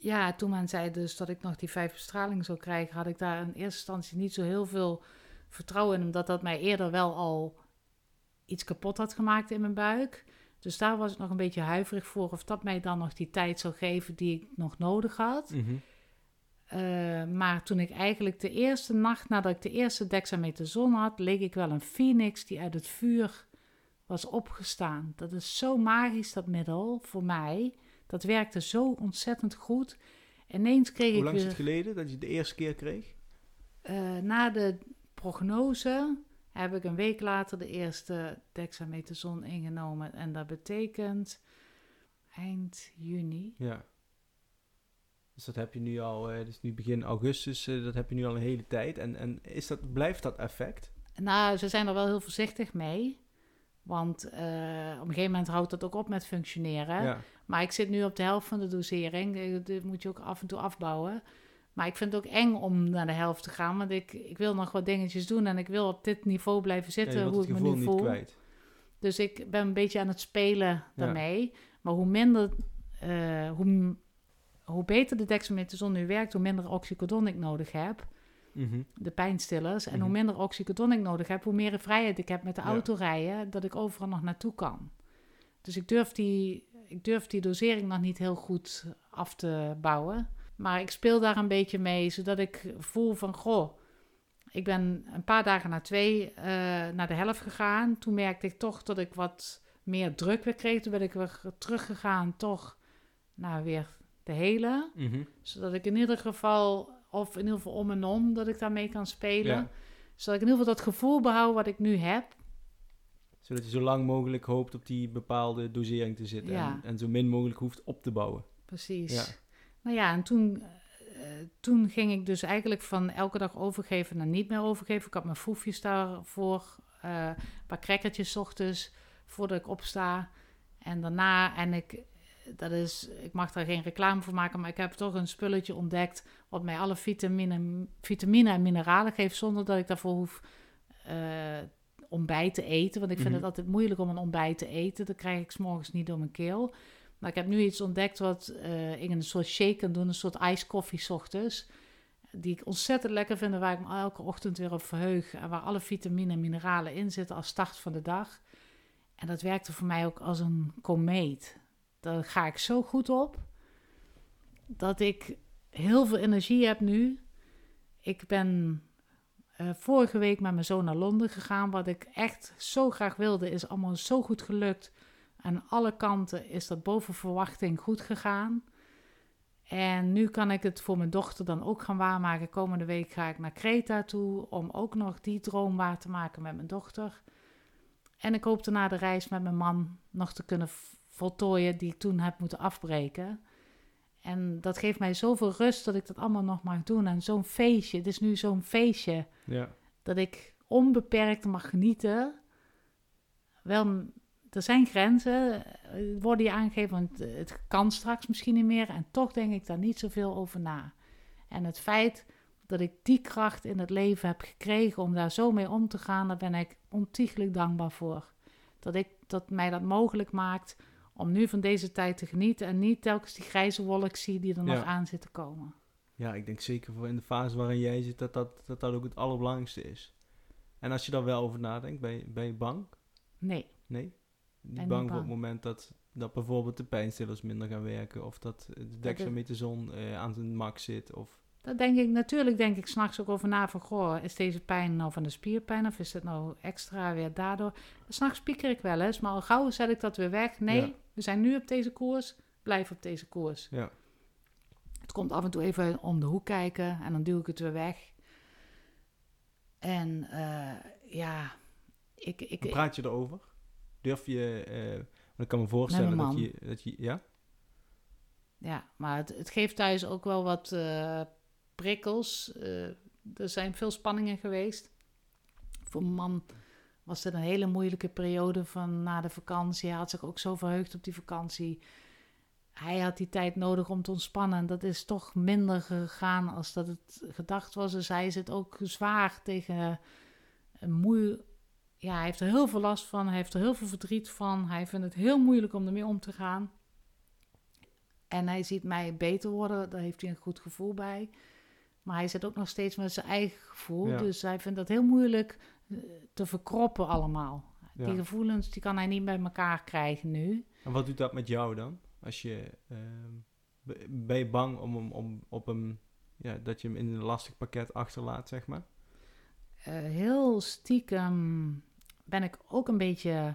ja, toen men zei dus dat ik nog die vijf bestralingen zou krijgen, had ik daar in eerste instantie niet zo heel veel vertrouwen in, omdat dat mij eerder wel al iets kapot had gemaakt in mijn buik. Dus daar was ik nog een beetje huiverig voor of dat mij dan nog die tijd zou geven die ik nog nodig had. mhm, Eh, maar toen ik eigenlijk de eerste nacht nadat ik de eerste dexamethason had, leek ik wel een phoenix die uit het vuur was opgestaan. Dat is zo magisch, dat middel, voor mij. Dat werkte zo ontzettend goed. Ineens kreeg Hoe ik lang is het geleden dat je het de eerste keer kreeg? Eh, na de prognose heb ik een week later de eerste dexamethason ingenomen. En dat betekent eind juni. Ja. Dus dat heb je nu al, uh, dus nu begin augustus, uh, dat heb je nu al een hele tijd. En, en is dat, blijft dat effect? Nou, ze zijn er wel heel voorzichtig mee. Want uh, op een gegeven moment houdt dat ook op met functioneren. Ja. Maar ik zit nu op de helft van de dosering. Dat moet je ook af en toe afbouwen. Maar ik vind het ook eng om naar de helft te gaan. Want ik, ik wil nog wat dingetjes doen. En ik wil op dit niveau blijven zitten. hoe ik me nu voel. Kwijt. Dus ik ben een beetje aan het spelen daarmee. Maar hoe minder, uh, hoe, hoe beter de dexamethason nu werkt, hoe minder oxycodon ik nodig heb. Mhm. De pijnstillers. En hoe mhm. minder oxycodon ik nodig heb, hoe meer vrijheid ik heb met de auto rijden, dat ik overal nog naartoe kan. Dus ik durf, die, ik durf die dosering nog niet heel goed af te bouwen. Maar ik speel daar een beetje mee, zodat ik voel van, goh, ik ben een paar dagen na twee uh, naar de helft gegaan. Toen merkte ik toch dat ik wat meer druk weer kreeg. Toen ben ik weer teruggegaan, toch naar weer de hele. Mhm. Zodat ik in ieder geval, of in ieder geval om en om, dat ik daarmee kan spelen. Zodat ik in ieder geval dat gevoel behoud wat ik nu heb. Zodat je zo lang mogelijk hoopt op die bepaalde dosering te zitten. En, en, zo min mogelijk hoeft op te bouwen. Precies. Ja. Nou ja, en toen, uh, toen ging ik dus eigenlijk van elke dag overgeven naar niet meer overgeven. Ik had mijn foefjes daarvoor, uh, een paar crackertjes ochtends voordat ik opsta. En daarna, en ik, dat is, ik mag daar geen reclame voor maken, maar ik heb toch een spulletje ontdekt wat mij alle vitamine, vitamine en mineralen geeft zonder dat ik daarvoor hoef uh, ontbijt te eten. Want ik vind mhm. het altijd moeilijk om een ontbijt te eten. Dat krijg ik s'morgens niet door mijn keel. Maar ik heb nu iets ontdekt wat uh, ik een soort shake kan doen, een soort iced coffee ochtends. Die ik ontzettend lekker vind waar ik me elke ochtend weer op verheug. En waar alle vitamine en mineralen in zitten als start van de dag. En dat werkte voor mij ook als een komeet. Daar ga ik zo goed op dat ik heel veel energie heb nu. Ik ben uh, vorige week met mijn zoon naar Londen gegaan. Wat ik echt zo graag wilde, is allemaal zo goed gelukt. Aan alle kanten is dat boven verwachting goed gegaan. En nu kan ik het voor mijn dochter dan ook gaan waarmaken. Komende week ga ik naar Kreta toe om ook nog die droom waar te maken met mijn dochter. En ik hoop na de reis met mijn man nog te kunnen voltooien die ik toen heb moeten afbreken. En dat geeft mij zoveel rust dat ik dat allemaal nog mag doen. En zo'n feestje, het is nu zo'n feestje. Ja. Dat ik onbeperkt mag genieten. Wel, er zijn grenzen, eh, worden je aangegeven, want het kan straks misschien niet meer. En toch denk ik daar niet zoveel over na. En het feit dat ik die kracht in het leven heb gekregen om daar zo mee om te gaan, daar ben ik ontiegelijk dankbaar voor. Dat, ik, dat mij dat mogelijk maakt om nu van deze tijd te genieten en niet telkens die grijze wolk zie die er nog aan zit te komen. Ja, ik denk zeker voor in de fase waarin jij zit, dat dat, dat, dat ook het allerbelangrijkste is. En als je daar wel over nadenkt, ben je, ben je bang? Nee. Nee? Niet bang, voor het moment dat, dat bijvoorbeeld de pijnstillers minder gaan werken of dat de dexamethason uh, aan zijn max zit of... Dat denk ik, natuurlijk denk ik s'nachts ook over na van, goh, is deze pijn nou van de spierpijn of is het nou extra weer daardoor? S'nachts pieker ik wel eens, maar al gauw zet ik dat weer weg. Nee, we zijn nu op deze koers, blijf op deze koers. Ja. Het komt af en toe even om de hoek kijken en dan duw ik het weer weg. En uh, ja, ik... ik Hoe praat je erover? Durf je... Uh, ik kan me voorstellen dat je, dat je... Ja? Ja, maar het, het geeft thuis ook wel wat... Uh, prikkels. Uh, er zijn veel spanningen geweest. Voor mijn man was het een hele moeilijke periode van na de vakantie. Hij had zich ook zo verheugd op die vakantie. Hij had die tijd nodig om te ontspannen. En dat is toch minder gegaan als dat het gedacht was. Dus hij zit ook zwaar tegen een moe. Ja, hij heeft er heel veel last van. Hij heeft er heel veel verdriet van. Hij vindt het heel moeilijk om ermee om te gaan. En hij ziet mij beter worden. Daar heeft hij een goed gevoel bij. Maar hij zit ook nog steeds met zijn eigen gevoel. Dus hij vindt dat heel moeilijk eh, te verkroppen allemaal. Die gevoelens die kan hij niet bij elkaar krijgen nu. En wat doet dat met jou dan? Als je, uh, ben je bang om, om, om op hem, ja, dat je hem in een lastig pakket achterlaat, zeg maar? Uh, heel stiekem ben ik ook een beetje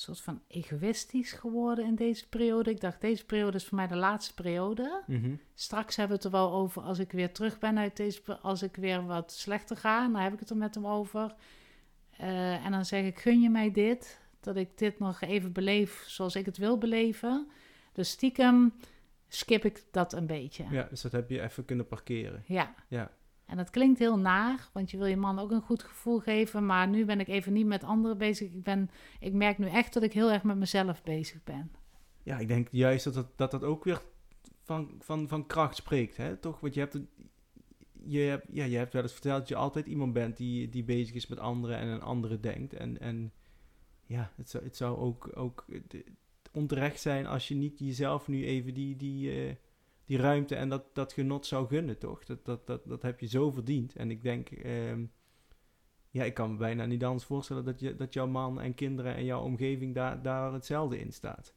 soort van egoïstisch geworden in deze periode. Ik dacht, deze periode is voor mij de laatste periode. Mhm. Straks hebben we het er wel over als ik weer terug ben uit deze... Als ik weer wat slechter ga, dan heb ik het er met hem over. Eh, en dan zeg ik, gun je mij dit? Dat ik dit nog even beleef zoals ik het wil beleven. Dus stiekem skip ik dat een beetje. Ja, dus dat heb je even kunnen parkeren. Ja. Ja. En dat klinkt heel naar, want je wil je man ook een goed gevoel geven. Maar nu ben ik even niet met anderen bezig. Ik, ben, ik merk nu echt dat ik heel erg met mezelf bezig ben. Ja, ik denk juist dat dat, dat, dat ook weer van, van, van kracht spreekt, hè? toch? Want je hebt, je, hebt, ja, je hebt wel eens verteld dat je altijd iemand bent die, die bezig is met anderen en een andere denkt. En, en ja, het zou, het zou ook, ook onterecht zijn als je niet jezelf nu even die, die, uh, die ruimte en dat, dat genot zou gunnen, toch? Dat, dat, dat, dat heb je zo verdiend. En ik denk, uh, ja, ik kan me bijna niet anders voorstellen dat, je, dat jouw man en kinderen en jouw omgeving daar, daar hetzelfde in staat.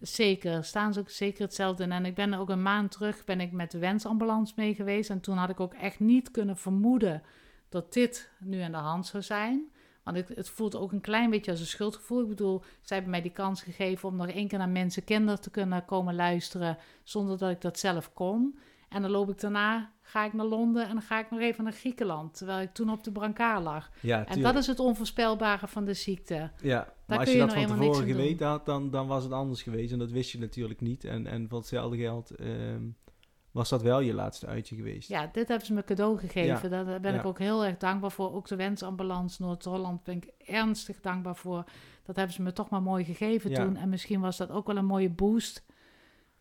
Zeker, staan ze ook zeker hetzelfde in. En ik ben ook een maand terug ben ik met de wensambulance mee geweest. En toen had ik ook echt niet kunnen vermoeden dat dit nu aan de hand zou zijn. Want het, het voelt ook een klein beetje als een schuldgevoel. Ik bedoel, zij hebben mij die kans gegeven om nog één keer naar mensen kinderen te kunnen komen luisteren. Zonder dat ik dat zelf kon. En dan loop ik daarna, ga ik naar Londen en dan ga ik nog even naar Griekenland. Terwijl ik toen op de brancard lag. Ja, en dat is het onvoorspelbare van de ziekte. Ja, maar als je, dat van tevoren geweten had, dan, dan was het anders geweest. En dat wist je natuurlijk niet. En, en voor hetzelfde geld ehm, was dat wel je laatste uitje geweest. Ja, dit hebben ze me cadeau gegeven. Daar ben ik ook heel erg dankbaar voor. Ook de wensambulance Noord-Holland ben ik ernstig dankbaar voor. Dat hebben ze me toch maar mooi gegeven toen. En misschien was dat ook wel een mooie boost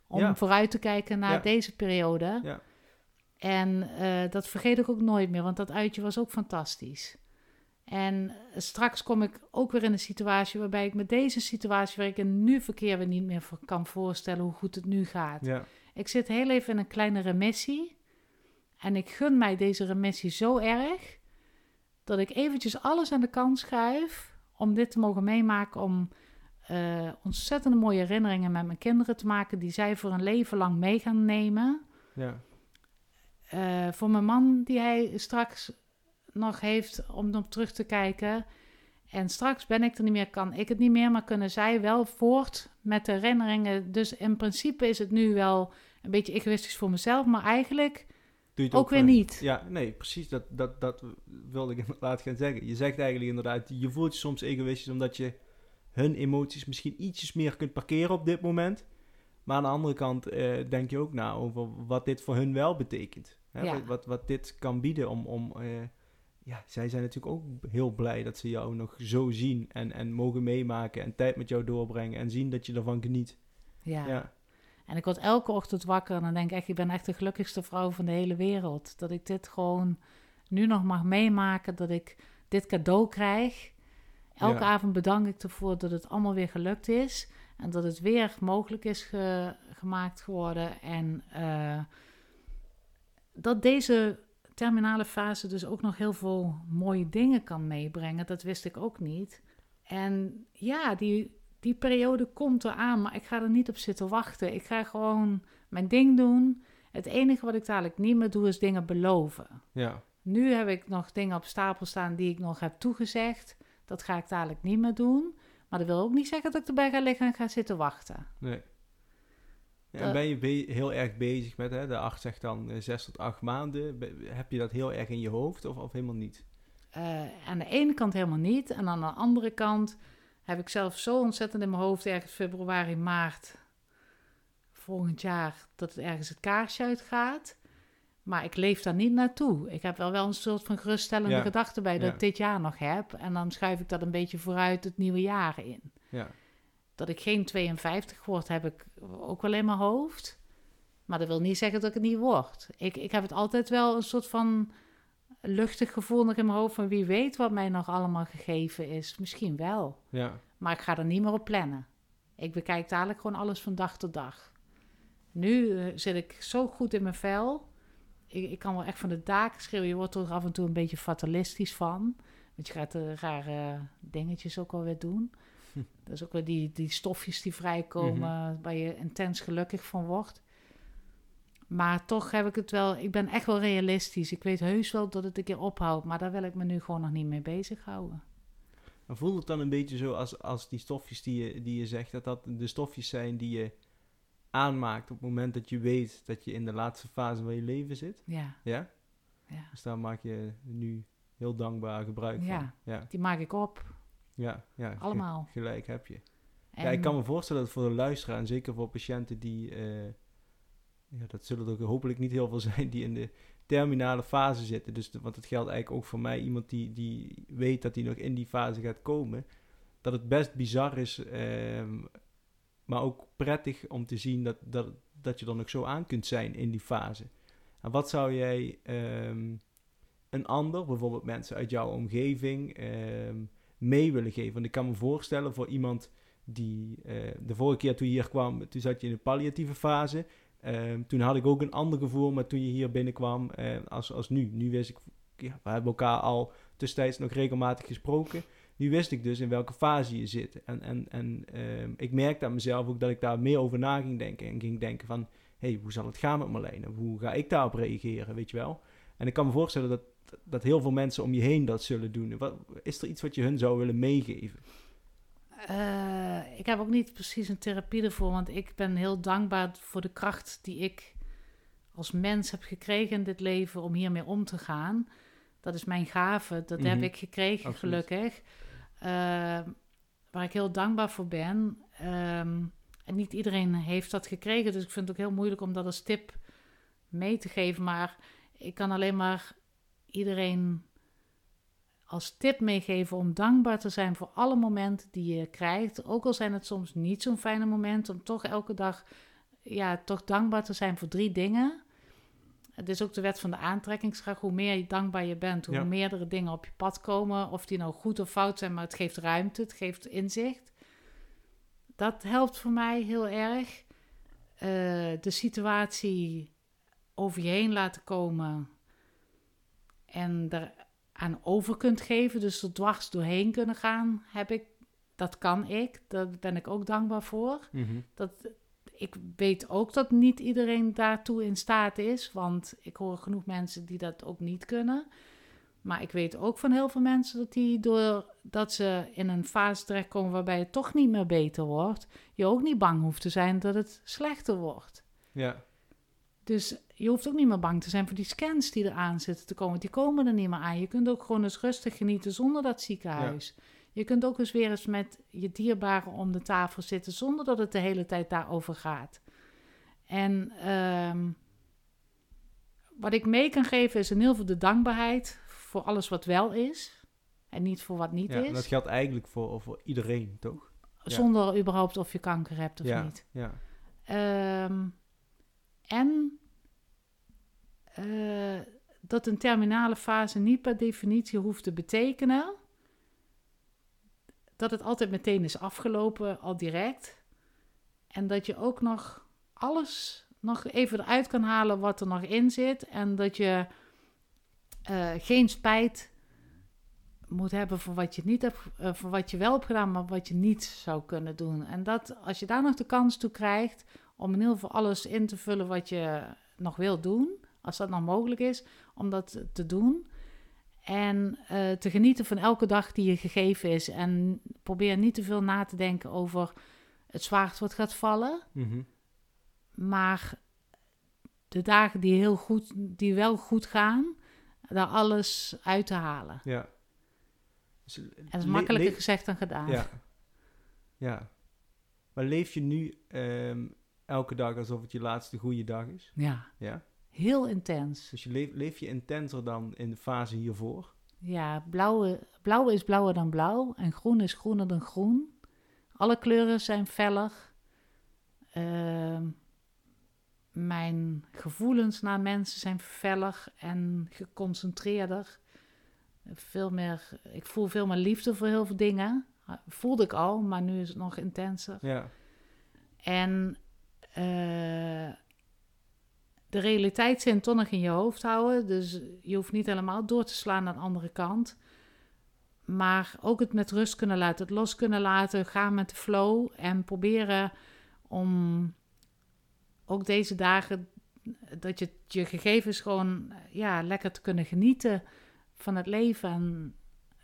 om vooruit te kijken naar deze periode. Ja. En uh, dat vergeet ik ook nooit meer, want dat uitje was ook fantastisch. En straks kom ik ook weer in een situatie waarbij ik met deze situatie waar ik in nu verkeer weer niet meer kan voorstellen hoe goed het nu gaat. Ja. Ik zit heel even in een kleine remissie. En ik gun mij deze remissie zo erg dat ik eventjes alles aan de kant schuif om dit te mogen meemaken, om uh, ontzettende mooie herinneringen met mijn kinderen te maken, die zij voor een leven lang mee gaan nemen. Ja. Uh, voor mijn man, die hij straks nog heeft om op terug te kijken. En straks ben ik er niet meer, kan ik het niet meer, maar kunnen zij wel voort met de herinneringen. Dus in principe is het nu wel een beetje egoïstisch voor mezelf, maar eigenlijk ook, ook, weer niet. Ja, nee, precies. Dat, dat, dat wilde ik [laughs] inderdaad gaan zeggen. Je zegt eigenlijk inderdaad, je voelt je soms egoïstisch omdat je hun emoties misschien ietsjes meer kunt parkeren op dit moment. Maar aan de andere kant uh, denk je ook na over wat dit voor hun wel betekent. Hè? Wat, wat dit kan bieden om... om uh, ja, zij zijn natuurlijk ook heel blij dat ze jou nog zo zien en, en mogen meemaken en tijd met jou doorbrengen en zien dat je ervan geniet. Ja. ja. En ik word elke ochtend wakker en dan denk ik echt, ik ben echt de gelukkigste vrouw van de hele wereld. Dat ik dit gewoon nu nog mag meemaken, dat ik dit cadeau krijg. Elke avond bedank ik ervoor dat het allemaal weer gelukt is. En dat het weer mogelijk is gemaakt geworden. En uh, dat deze terminale fase dus ook nog heel veel mooie dingen kan meebrengen. Dat wist ik ook niet. En ja, die, die periode komt eraan, maar ik ga er niet op zitten wachten. Ik ga gewoon mijn ding doen. Het enige wat ik dadelijk niet meer doe, is dingen beloven. Ja. Nu heb ik nog dingen op stapel staan die ik nog heb toegezegd. Dat ga ik dadelijk niet meer doen. Maar dat wil ook niet zeggen dat ik erbij ga liggen en ga zitten wachten. Nee. Ja, en ben je heel erg bezig met, hè, de arts zegt dan uh, zes tot acht maanden. heb je dat heel erg in je hoofd of, of helemaal niet? Uh, aan de ene kant helemaal niet. En aan de andere kant heb ik zelf zo ontzettend in mijn hoofd, ergens februari, maart volgend jaar, dat het ergens het kaarsje uitgaat. Maar ik leef daar niet naartoe. Ik heb wel wel een soort van geruststellende gedachte bij dat ik dit jaar nog heb. En dan schuif ik dat een beetje vooruit het nieuwe jaar in. Ja. Dat ik geen 52 word, heb ik ook wel in mijn hoofd. Maar dat wil niet zeggen dat ik het niet word. Ik, ik heb het altijd wel een soort van luchtig gevoel nog in mijn hoofd van wie weet wat mij nog allemaal gegeven is. Misschien wel. Ja. Maar ik ga er niet meer op plannen. Ik bekijk dadelijk gewoon alles van dag tot dag. Nu eh, zit ik zo goed in mijn vel ik, ik kan wel echt van de daken schreeuwen. Je wordt er af en toe een beetje fatalistisch van. Want je gaat de rare dingetjes ook alweer doen. [laughs] Dat is ook weer die, die stofjes die vrijkomen, mhm. waar je intens gelukkig van wordt. Maar toch heb ik het wel, ik ben echt wel realistisch. Ik weet heus wel dat het een keer ophoudt, maar daar wil ik me nu gewoon nog niet mee bezighouden. Maar voelt het dan een beetje zo als, als die stofjes die je, die je zegt, dat dat de stofjes zijn die je aanmaakt op het moment dat je weet dat je in de laatste fase van je leven zit. Ja. Ja? ja. Dus daar maak je nu heel dankbaar gebruik van. Ja, Die maak ik op. ja, ja. Allemaal. Gelijk heb je. En, Ja, ik kan me voorstellen dat voor de luisteraar en zeker voor patiënten die, eh, ja, dat zullen er hopelijk niet heel veel [laughs] zijn die in de terminale fase zitten. Dus, de- want het geldt eigenlijk ook voor mij, iemand die, die weet dat hij nog in die fase gaat komen, dat het best bizar is, ehm, maar ook prettig om te zien dat, dat, dat je er nog zo aan kunt zijn in die fase. En wat zou jij ehm, een ander, bijvoorbeeld mensen uit jouw omgeving, ehm, mee willen geven? Want ik kan me voorstellen voor iemand die eh, de vorige keer toen je hier kwam, toen zat je in de palliatieve fase. Ehm, toen had ik ook een ander gevoel, maar toen je hier binnenkwam eh, als, als nu. Nu wist ik, we hebben elkaar al tussentijds nog regelmatig gesproken. Nu wist ik dus in welke fase je zit. En, en, en ehm, ik merkte aan mezelf ook dat ik daar meer over na ging denken. En ging denken van, hey, hoe zal het gaan met Marlene? Hoe ga ik daarop reageren, weet je wel? En ik kan me voorstellen dat, dat heel veel mensen om je heen dat zullen doen. Wat, is er iets wat je hun zou willen meegeven? Eh, ik heb ook niet precies een therapie ervoor, want ik ben heel dankbaar voor de kracht die ik als mens heb gekregen in dit leven om hiermee om te gaan. Dat is mijn gave, dat heb Mhm. ik gekregen, Absoluut. gelukkig. Eh, waar ik heel dankbaar voor ben. Ehm, en niet iedereen heeft dat gekregen, dus ik vind het ook heel moeilijk om dat als tip mee te geven. Maar ik kan alleen maar iedereen als tip meegeven om dankbaar te zijn voor alle momenten die je krijgt. Ook al zijn het soms niet zo'n fijne momenten, om toch elke dag ja, toch dankbaar te zijn voor drie dingen. Het is ook de wet van de aantrekkingskracht. Hoe meer je dankbaar je bent, hoe Ja. meerdere dingen op je pad komen. Of die nou goed of fout zijn, maar het geeft ruimte, het geeft inzicht. Dat helpt voor mij heel erg. Eh, de situatie over je heen laten komen en er aan over kunt geven, dus er dwars doorheen kunnen gaan, heb ik, dat kan ik. Daar ben ik ook dankbaar voor. Dat, ik weet ook dat niet iedereen daartoe in staat is, want ik hoor genoeg mensen die dat ook niet kunnen. Maar ik weet ook van heel veel mensen dat die doordat ze in een fase terechtkomen waarbij het toch niet meer beter wordt, je ook niet bang hoeft te zijn dat het slechter wordt. Ja, Dus je hoeft ook niet meer bang te zijn voor die scans die eraan zitten te komen. Die komen er niet meer aan. Je kunt ook gewoon eens rustig genieten zonder dat ziekenhuis. Je kunt ook eens weer eens met je dierbaren om de tafel zitten zonder dat het de hele tijd daarover gaat. En ehm, wat ik mee kan geven is in heel veel de dankbaarheid voor alles wat wel is. En niet voor wat niet ja en is. dat geldt eigenlijk voor, voor iedereen, toch? ja. Zonder überhaupt of je kanker hebt of niet. ja, Ehm, en eh, dat een terminale fase niet per definitie hoeft te betekenen dat het altijd meteen is afgelopen, al direct. En dat je ook nog alles nog even eruit kan halen wat er nog in zit. En dat je eh, geen spijt moet hebben voor wat je niet hebt, eh, voor wat je wel hebt gedaan, maar wat je niet zou kunnen doen. En dat als je daar nog de kans toe krijgt om in ieder geval alles in te vullen wat je nog wil doen, als dat nog mogelijk is, om dat te doen. En eh, te genieten van elke dag die je gegeven is. En probeer niet te veel na te denken over het zwaard wat gaat vallen. Mhm. Maar de dagen die, heel goed, die wel goed gaan, daar alles uit te halen. ja. Dus, En dat is makkelijker gezegd dan gedaan. Ja. ja. Maar leef je nu ehm, elke dag alsof het je laatste goede dag is? Ja, Ja. heel intens. Dus je leef, leef je intenser dan in de fase hiervoor? Ja, blauwe, blauw is blauwer dan blauw en groen is groener dan groen. Alle kleuren zijn feller. Ehm, mijn gevoelens naar mensen zijn feller en geconcentreerder. Veel meer, ik voel veel meer liefde voor heel veel dingen. Voelde ik al, maar nu is het nog intenser. Ja. En de realiteitszin toch nog in je hoofd houden. Dus je hoeft niet helemaal door te slaan naar de andere kant. Maar ook het met rust kunnen laten, het los kunnen laten, gaan met de flow. En proberen om ook deze dagen, dat je je gegevens gewoon ja, lekker te kunnen genieten van het leven. En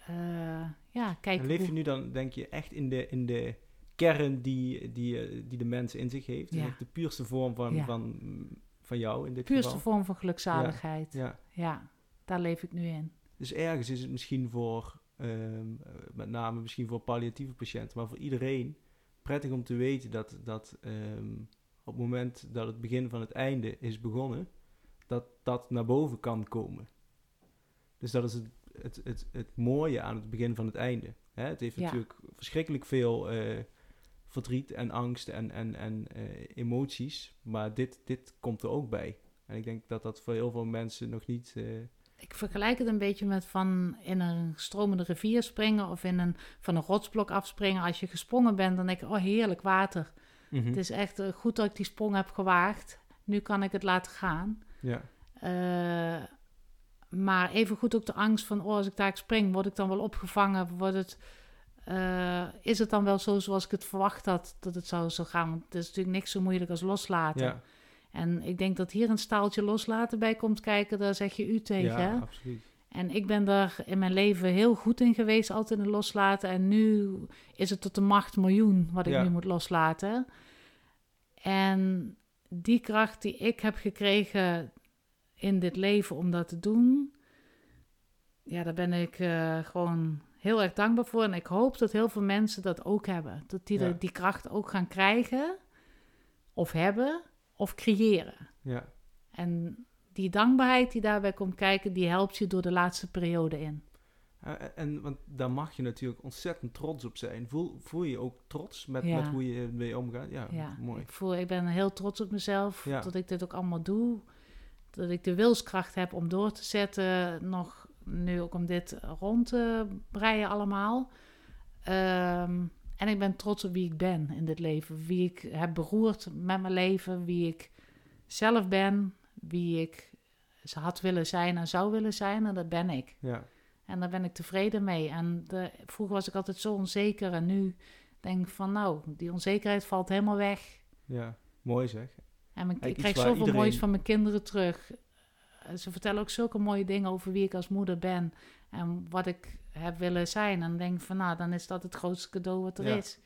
eh, ja, kijken En leef je nu dan, denk je, echt in de, in de kern die, die, die de mens in zich heeft? Ja. de puurste vorm van, Ja. van, van jou in dit puurste geval? vorm van gelukzaligheid. Ja. Ja, daar leef ik nu in. Dus ergens is het misschien voor, ehm, eh, met name misschien voor palliatieve patiënten, maar voor iedereen prettig om te weten dat, dat ehm, op het moment dat het begin van het einde is begonnen, dat dat naar boven kan komen. Dus dat is het, het, het, het mooie aan het begin van het einde. Hè? Het heeft natuurlijk verschrikkelijk veel eh, verdriet en angst en, en, en eh, emoties, maar dit, dit komt er ook bij. En ik denk dat dat voor heel veel mensen nog niet... eh, Ik vergelijk het een beetje met van in een stromende rivier springen of in een, van een rotsblok afspringen. Als je gesprongen bent, dan denk je, oh heerlijk water. mhm. Het is echt eh, goed dat ik die sprong heb gewaagd. Nu kan ik het laten gaan. Ja, maar even goed ook de angst van, oh, als ik daar spring, word ik dan wel opgevangen? Wordt het, eh, is het dan wel zo zoals ik het verwacht had dat het zou zo gaan? Want het is natuurlijk niks zo moeilijk als loslaten. ja, En ik denk dat hier een staaltje loslaten bij komt kijken, daar zeg je u tegen. hè? ja absoluut. En ik ben daar in mijn leven heel goed in geweest, altijd in loslaten. En nu is het tot de macht miljoen wat ik Ja. nu moet loslaten. En die kracht die ik heb gekregen in dit leven om dat te doen, ja, daar ben ik eh, gewoon heel erg dankbaar voor. En ik hoop dat heel veel mensen dat ook hebben. Dat die Ja. de- die kracht ook gaan krijgen, of hebben, of creëren. Ja, En die dankbaarheid die daarbij komt kijken, die helpt je door de laatste periode in. En want daar mag je natuurlijk ontzettend trots op zijn. Voel, voel je je ook trots met, Ja. met hoe je ermee omgaat? Ja, Ja, mooi. Ik, voel, ik ben heel trots op mezelf dat ik dit ook allemaal doe. Dat ik de wilskracht heb om door te zetten, nog nu ook om dit rond te breien allemaal. Ehm, en ik ben trots op wie ik ben in dit leven. Wie ik heb beroerd met mijn leven, wie ik zelf ben, wie ik had willen zijn en zou willen zijn. En dat ben ik. Ja, En daar ben ik tevreden mee. En de, vroeger was ik altijd zo onzeker. En nu denk ik van nou, die onzekerheid valt helemaal weg. ja, mooi zeg. En mijn, ik krijg zoveel iedereen- moois van mijn kinderen terug. Eh, Ze vertellen ook zulke mooie dingen over wie ik als moeder ben. En wat ik heb willen zijn. En dan denk ik van nou, dan is dat het grootste cadeau wat er Ja. is.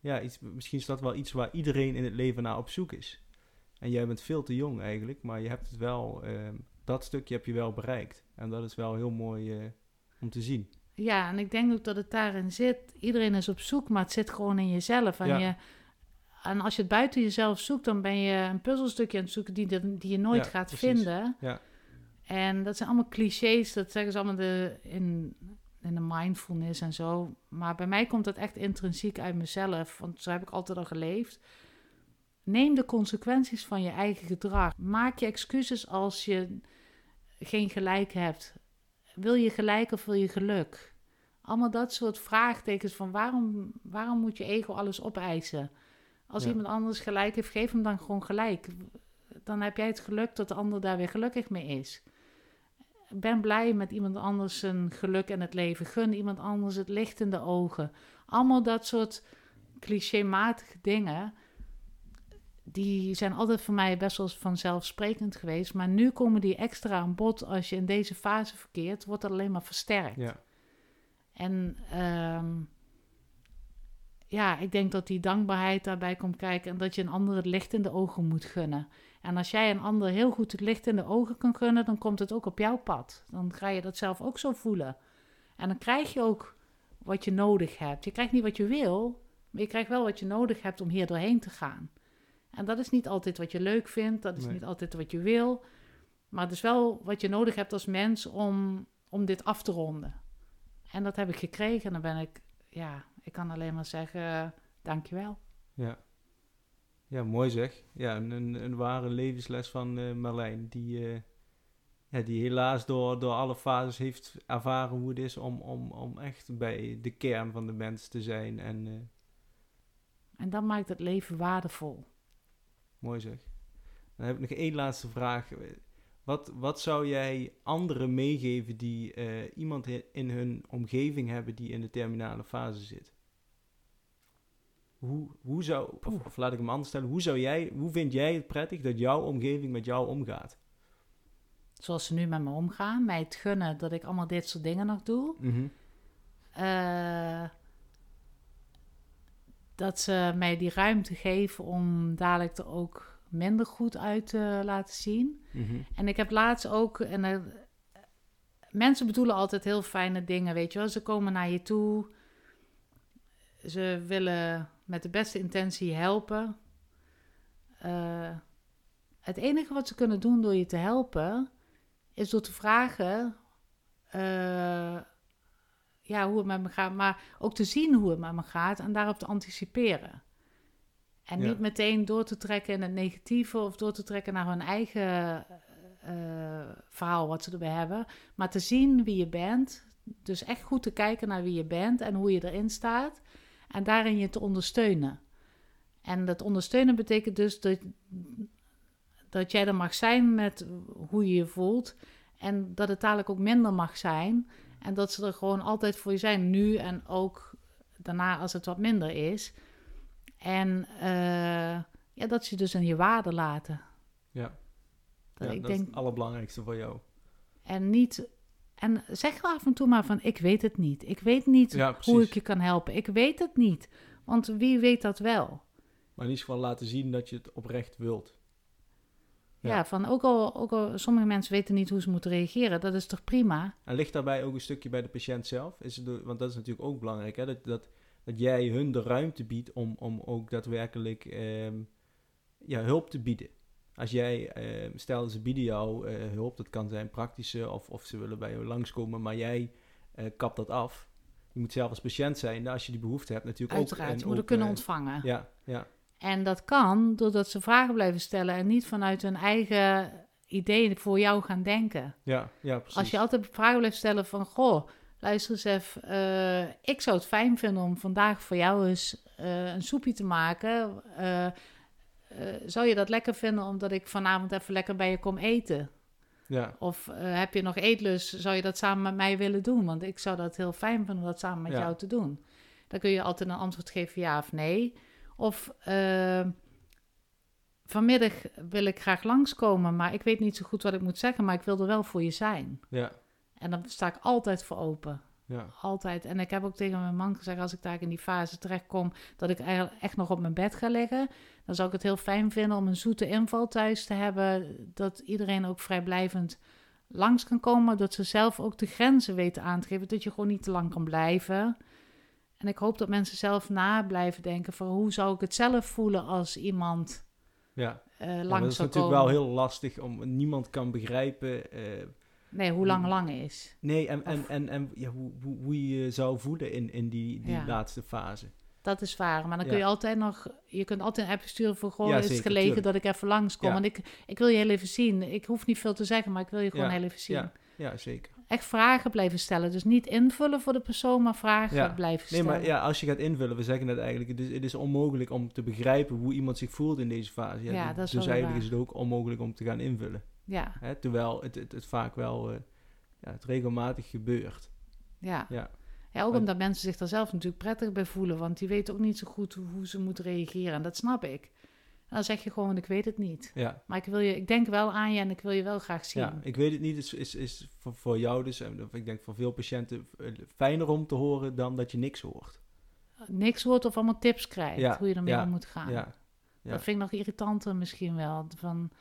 Ja, iets, misschien is dat wel iets waar iedereen in het leven naar op zoek is. En jij bent veel te jong eigenlijk, maar je hebt het wel, ehm, dat stukje heb je wel bereikt. En dat is wel heel mooi eh, om te zien. Ja, en ik denk ook dat het daarin zit. Iedereen is op zoek, maar het zit gewoon in jezelf. En, Ja. je, en als je het buiten jezelf zoekt, dan ben je een puzzelstukje aan het zoeken die, de- die je nooit Ja, gaat precies. vinden. Ja. En dat zijn allemaal clichés, dat zeggen ze allemaal de, in, in de mindfulness en zo. Maar bij mij komt dat echt intrinsiek uit mezelf, want zo heb ik altijd al geleefd. Neem de consequenties van je eigen gedrag. Maak je excuses als je geen gelijk hebt. Wil je gelijk of wil je geluk? Allemaal dat soort vraagtekens van waarom, waarom moet je ego alles opeisen? Als Ja. iemand anders gelijk heeft, geef hem dan gewoon gelijk. Dan heb jij het geluk dat de ander daar weer gelukkig mee is. Ben blij met iemand anders zijn geluk en het leven. Gun iemand anders het licht in de ogen. Allemaal dat soort clichématige dingen. Die zijn altijd voor mij best wel vanzelfsprekend geweest. Maar nu komen die extra aan bod als je in deze fase verkeert. Wordt dat alleen maar versterkt. Ja, En ehm, ja, ik denk dat die dankbaarheid daarbij komt kijken en dat je een ander het licht in de ogen moet gunnen. En als jij een ander heel goed het licht in de ogen kan gunnen, dan komt het ook op jouw pad. Dan ga je dat zelf ook zo voelen. En dan krijg je ook wat je nodig hebt. Je krijgt niet wat je wil, maar je krijgt wel wat je nodig hebt om hier doorheen te gaan. En dat is niet altijd wat je leuk vindt, dat is Nee. niet altijd wat je wil. Maar het is wel wat je nodig hebt als mens om, om dit af te ronden. En dat heb ik gekregen. En dan ben ik, ja, ik kan alleen maar zeggen, eh, dankjewel. ja. Ja, mooi zeg. Ja, een, een, ware levensles van eh Marlijn, die, eh, ja, die helaas door, door alle fases heeft ervaren hoe het is om, om, om echt bij de kern van de mens te zijn. En En dat maakt het leven waardevol. Mooi zeg. Dan heb ik nog één laatste vraag. Wat, wat zou jij anderen meegeven die eh, iemand in hun omgeving hebben die in de terminale fase zit? Hoe, hoe zou, of, of laat ik hem anders stellen, hoe, zou jij, hoe vind jij het prettig dat jouw omgeving met jou omgaat? Zoals ze nu met me omgaan, mij het gunnen dat ik allemaal dit soort dingen nog doe. Eh, dat ze mij die ruimte geven om dadelijk er ook minder goed uit te laten zien. Mhm. En ik heb laatst ook, en eh, mensen bedoelen altijd heel fijne dingen, weet je wel. Ze komen naar je toe. Ze willen met de beste intentie helpen. Eh, het enige wat ze kunnen doen door je te helpen, is door te vragen eh, ja, hoe het met me gaat, maar ook te zien hoe het met me gaat en daarop te anticiperen. En Ja. niet meteen door te trekken in het negatieve of door te trekken naar hun eigen eh, verhaal wat ze erbij hebben, maar te zien wie je bent. Dus echt goed te kijken naar wie je bent en hoe je erin staat en daarin je te ondersteunen. En dat ondersteunen betekent dus dat, dat jij er mag zijn met hoe je je voelt. En dat het dadelijk ook minder mag zijn. En dat ze er gewoon altijd voor je zijn, nu en ook daarna als het wat minder is. En eh, ja, dat ze dus in je waarde laten. Ja, Dat ja ik dat denk, is het allerbelangrijkste voor jou. en niet. En zeg wel af en toe maar van: ik weet het niet. Ik weet niet Ja, hoe ik je kan helpen. Ik weet het niet. Want wie weet dat wel? Maar in ieder geval laten zien dat je het oprecht wilt. Ja, Ja. van ook al, ook al sommige mensen weten niet hoe ze moeten reageren. Dat is toch prima? En ligt daarbij ook een stukje bij de patiënt zelf? Is het, want dat is natuurlijk ook belangrijk, hè? Dat, dat, dat jij hun de ruimte biedt om, om ook daadwerkelijk ehm, ja, hulp te bieden. Als jij, ehm, stel ze bieden jou eh, hulp, dat kan zijn praktische of, of ze willen bij jou langskomen, maar jij eh, kapt dat af. Je moet zelf als patiënt zijn, als je die behoefte hebt natuurlijk Uiteraard. ook. Je en moet er ook, kunnen eh, ontvangen. Ja, ja, En dat kan doordat ze vragen blijven stellen en niet vanuit hun eigen ideeën voor jou gaan denken. ja, ja, precies. Als je altijd vragen blijft stellen van, goh, luister eens even, eh, ik zou het fijn vinden om vandaag voor jou eens eh, een soepje te maken. Eh, zou je dat lekker vinden omdat ik vanavond even lekker bij je kom eten? Ja, Of heb je nog eetlust, zou je dat samen met mij willen doen? Want ik zou dat heel fijn vinden om dat samen met Ja. jou te doen. Dan kun je altijd een antwoord geven ja of nee. Of vanmiddag wil ik graag langskomen, maar ik weet niet zo goed wat ik moet zeggen, maar ik wil er wel voor je zijn. ja, En dan sta ik altijd voor open. ja, Altijd. En ik heb ook tegen mijn man gezegd, als ik daar in die fase terechtkom, dat ik eigenlijk echt nog op mijn bed ga liggen, dan zou ik het heel fijn vinden om een zoete inval thuis te hebben, dat iedereen ook vrijblijvend langs kan komen, dat ze zelf ook de grenzen weten aan te geven, dat je gewoon niet te lang kan blijven. En ik hoop dat mensen zelf na blijven denken van hoe zou ik het zelf voelen als iemand ja. eh Ja, lang dat is natuurlijk komen. wel heel lastig, om niemand kan begrijpen... eh, Nee, hoe lang lang is. Nee, en, en, en, en ja, hoe, hoe, hoe je je zou voelen in, in die, die Ja. laatste fase. Dat is waar. Maar dan kun Ja. je altijd nog... Je kunt altijd een app sturen voor... Ja, is het gelegen tuurlijk. dat ik even langskom? Want ik, ik wil je heel even zien. Ik hoef niet veel te zeggen, maar ik wil je gewoon heel even zien. Ja, ja, zeker. Echt vragen blijven stellen. Dus niet invullen voor de persoon, maar vragen blijven Nee, stellen. maar ja, als je gaat invullen, we zeggen het eigenlijk, het is, het is onmogelijk om te begrijpen hoe iemand zich voelt in deze fase. Ja, dus dat is dus eigenlijk waar. is het ook onmogelijk om te gaan invullen. Ja, Hè? Terwijl het, het, het vaak wel, eh, ja, het regelmatig gebeurt. ja. Ja, ja, ook Maar- omdat mensen zich daar zelf natuurlijk prettig bij voelen. Want die weten ook niet zo goed hoe, ze moeten reageren. En dat snap ik. En dan zeg je gewoon, ik weet het niet. ja. Maar ik, wil je, ik denk wel aan je en ik wil je wel graag zien. Ja, ik weet het niet. Is, is, is voor, voor jou dus, en ik denk voor veel patiënten, eh, fijner om te horen dan dat je niks hoort. Niks hoort of allemaal tips krijgt. Ja, Hoe je ermee ja, om moet gaan. Ja, ja. Dat vind ik nog irritanter misschien wel. Van, eh,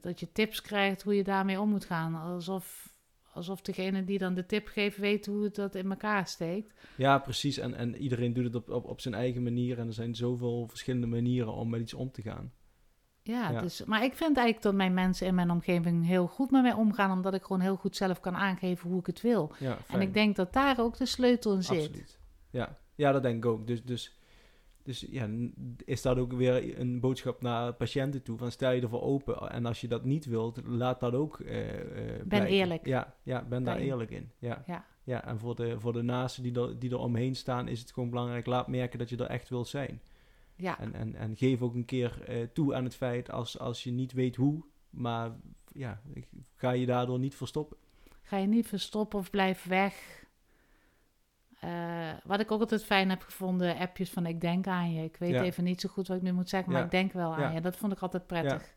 dat je tips krijgt hoe je daarmee om moet gaan. Alsof, alsof degene die dan de tip geeft weet hoe het dat in elkaar steekt. Ja, precies. En, en iedereen doet het op, op, op zijn eigen manier. En er zijn zoveel verschillende manieren om met iets om te gaan. Ja, Ja. Dus, maar ik vind eigenlijk dat mijn mensen in mijn omgeving heel goed met mij omgaan. Omdat ik gewoon heel goed zelf kan aangeven hoe ik het wil. Ja, En ik denk dat daar ook de sleutel in zit. Absoluut. Ja. ja, dat denk ik ook. Dus, dus, dus ja, is dat ook weer een boodschap naar patiënten toe. Van stel je ervoor open. En als je dat niet wilt, laat dat ook eh eh, blijken. eerlijk. Ja, ja ben daar eerlijk in. Ja. Ja. Ja, en voor de, voor de naasten die er, die er omheen staan, is het gewoon belangrijk. Laat merken dat je er echt wil zijn. Ja, En, en, en geef ook een keer eh, toe aan het feit als, als je niet weet hoe. Maar ja, ga je daardoor niet verstoppen. ga je niet verstoppen of blijf weg. Eh, wat ik ook altijd fijn heb gevonden, appjes van ik denk aan je. Ik weet Ja. even niet zo goed wat ik nu moet zeggen, maar Ja. ik denk wel aan Ja. je. Dat vond ik altijd prettig.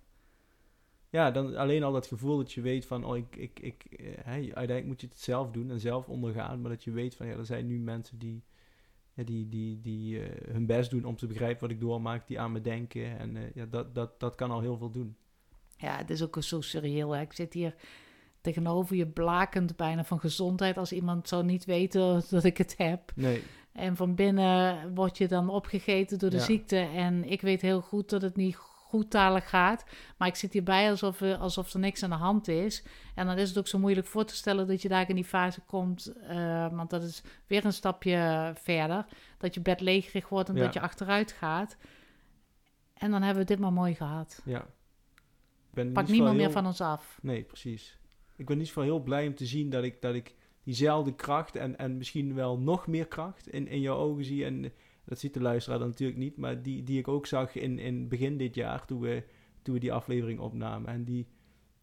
Ja, dan alleen al dat gevoel dat je weet van, oh, ik, ik, ik, eh, hè, uiteindelijk moet je het zelf doen en zelf ondergaan. Maar dat je weet van, ja, er zijn nu mensen die, ja, die, die, die eh, hun best doen om te begrijpen wat ik doormaak, die aan me denken. En ja, dat, dat, dat kan al heel veel doen. Ja, het is ook zo surreëel. Hè? Ik zit hier tegenover je blakend bijna van gezondheid als iemand zou niet weten dat ik het heb. Nee. En van binnen word je dan opgegeten door de Ja. ziekte. En ik weet heel goed dat het niet goed gaat. Maar ik zit hierbij alsof, er- alsof er niks aan de hand is. En dan is het ook zo moeilijk voor te stellen dat je daar in die fase komt. eh, want dat is weer een stapje verder. Dat je bed leegerig wordt en Ja. dat je achteruit gaat. En dan hebben we dit maar mooi gehad. Ja. Ik ben Pak niemand meer van ons af. Nee, precies. Ik ben in ieder geval heel blij om te zien dat ik, dat ik diezelfde kracht en, en misschien wel nog meer kracht in, in jouw ogen zie. En eh, dat ziet de luisteraar dan natuurlijk niet, maar die, die ik ook zag in, in begin dit jaar toen we, toen we die aflevering opnamen. En die,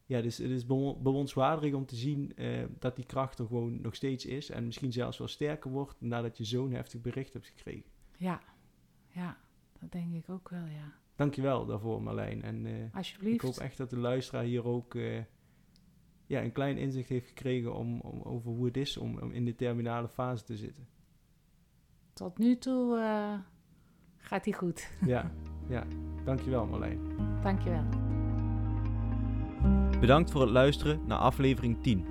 ja, dus het is bewon- bewonderenswaardig om te zien eh, dat die kracht er gewoon nog steeds is. En misschien zelfs wel sterker wordt nadat je zo'n heftig bericht hebt gekregen. Ja, ja, dat denk ik ook wel, ja. Dankjewel daarvoor Marlijn. En eh, ik hoop echt dat de luisteraar hier ook ja, een klein inzicht heeft gekregen om, om, over hoe het is om, om in de terminale fase te zitten. Tot nu toe eh, gaat hij goed. Ja, ja. Dankjewel Marlijn. Dankjewel. Bedankt voor het luisteren naar aflevering 10.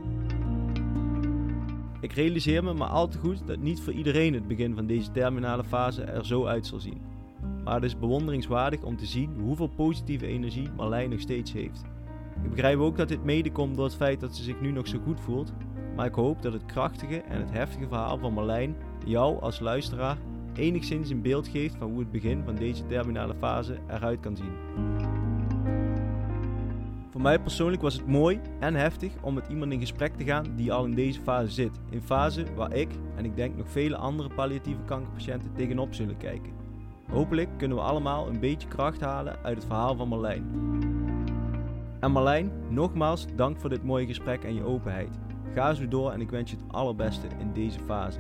Ik realiseer me maar al te goed dat niet voor iedereen het begin van deze terminale fase er zo uit zal zien. Maar het is bewonderingswaardig om te zien hoeveel positieve energie Marlijn nog steeds heeft. Ik begrijp ook dat dit mede komt door het feit dat ze zich nu nog zo goed voelt, maar ik hoop dat het krachtige en het heftige verhaal van Marlijn jou als luisteraar enigszins een beeld geeft van hoe het begin van deze terminale fase eruit kan zien. Voor mij persoonlijk was het mooi en heftig om met iemand in gesprek te gaan die al in deze fase zit. Een fase waar ik en ik denk nog vele andere palliatieve kankerpatiënten tegenop zullen kijken. Hopelijk kunnen we allemaal een beetje kracht halen uit het verhaal van Marlijn. En Marlijn, nogmaals dank voor dit mooie gesprek en je openheid. Ga zo door en ik wens je het allerbeste in deze fase.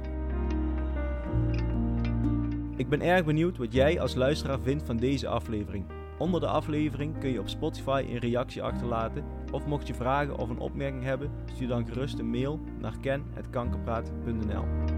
Ik ben erg benieuwd wat jij als luisteraar vindt van deze aflevering. Onder de aflevering kun je op Spotify een reactie achterlaten. Of mocht je vragen of een opmerking hebben, stuur dan gerust een mail naar ken.kankerpraat.nl.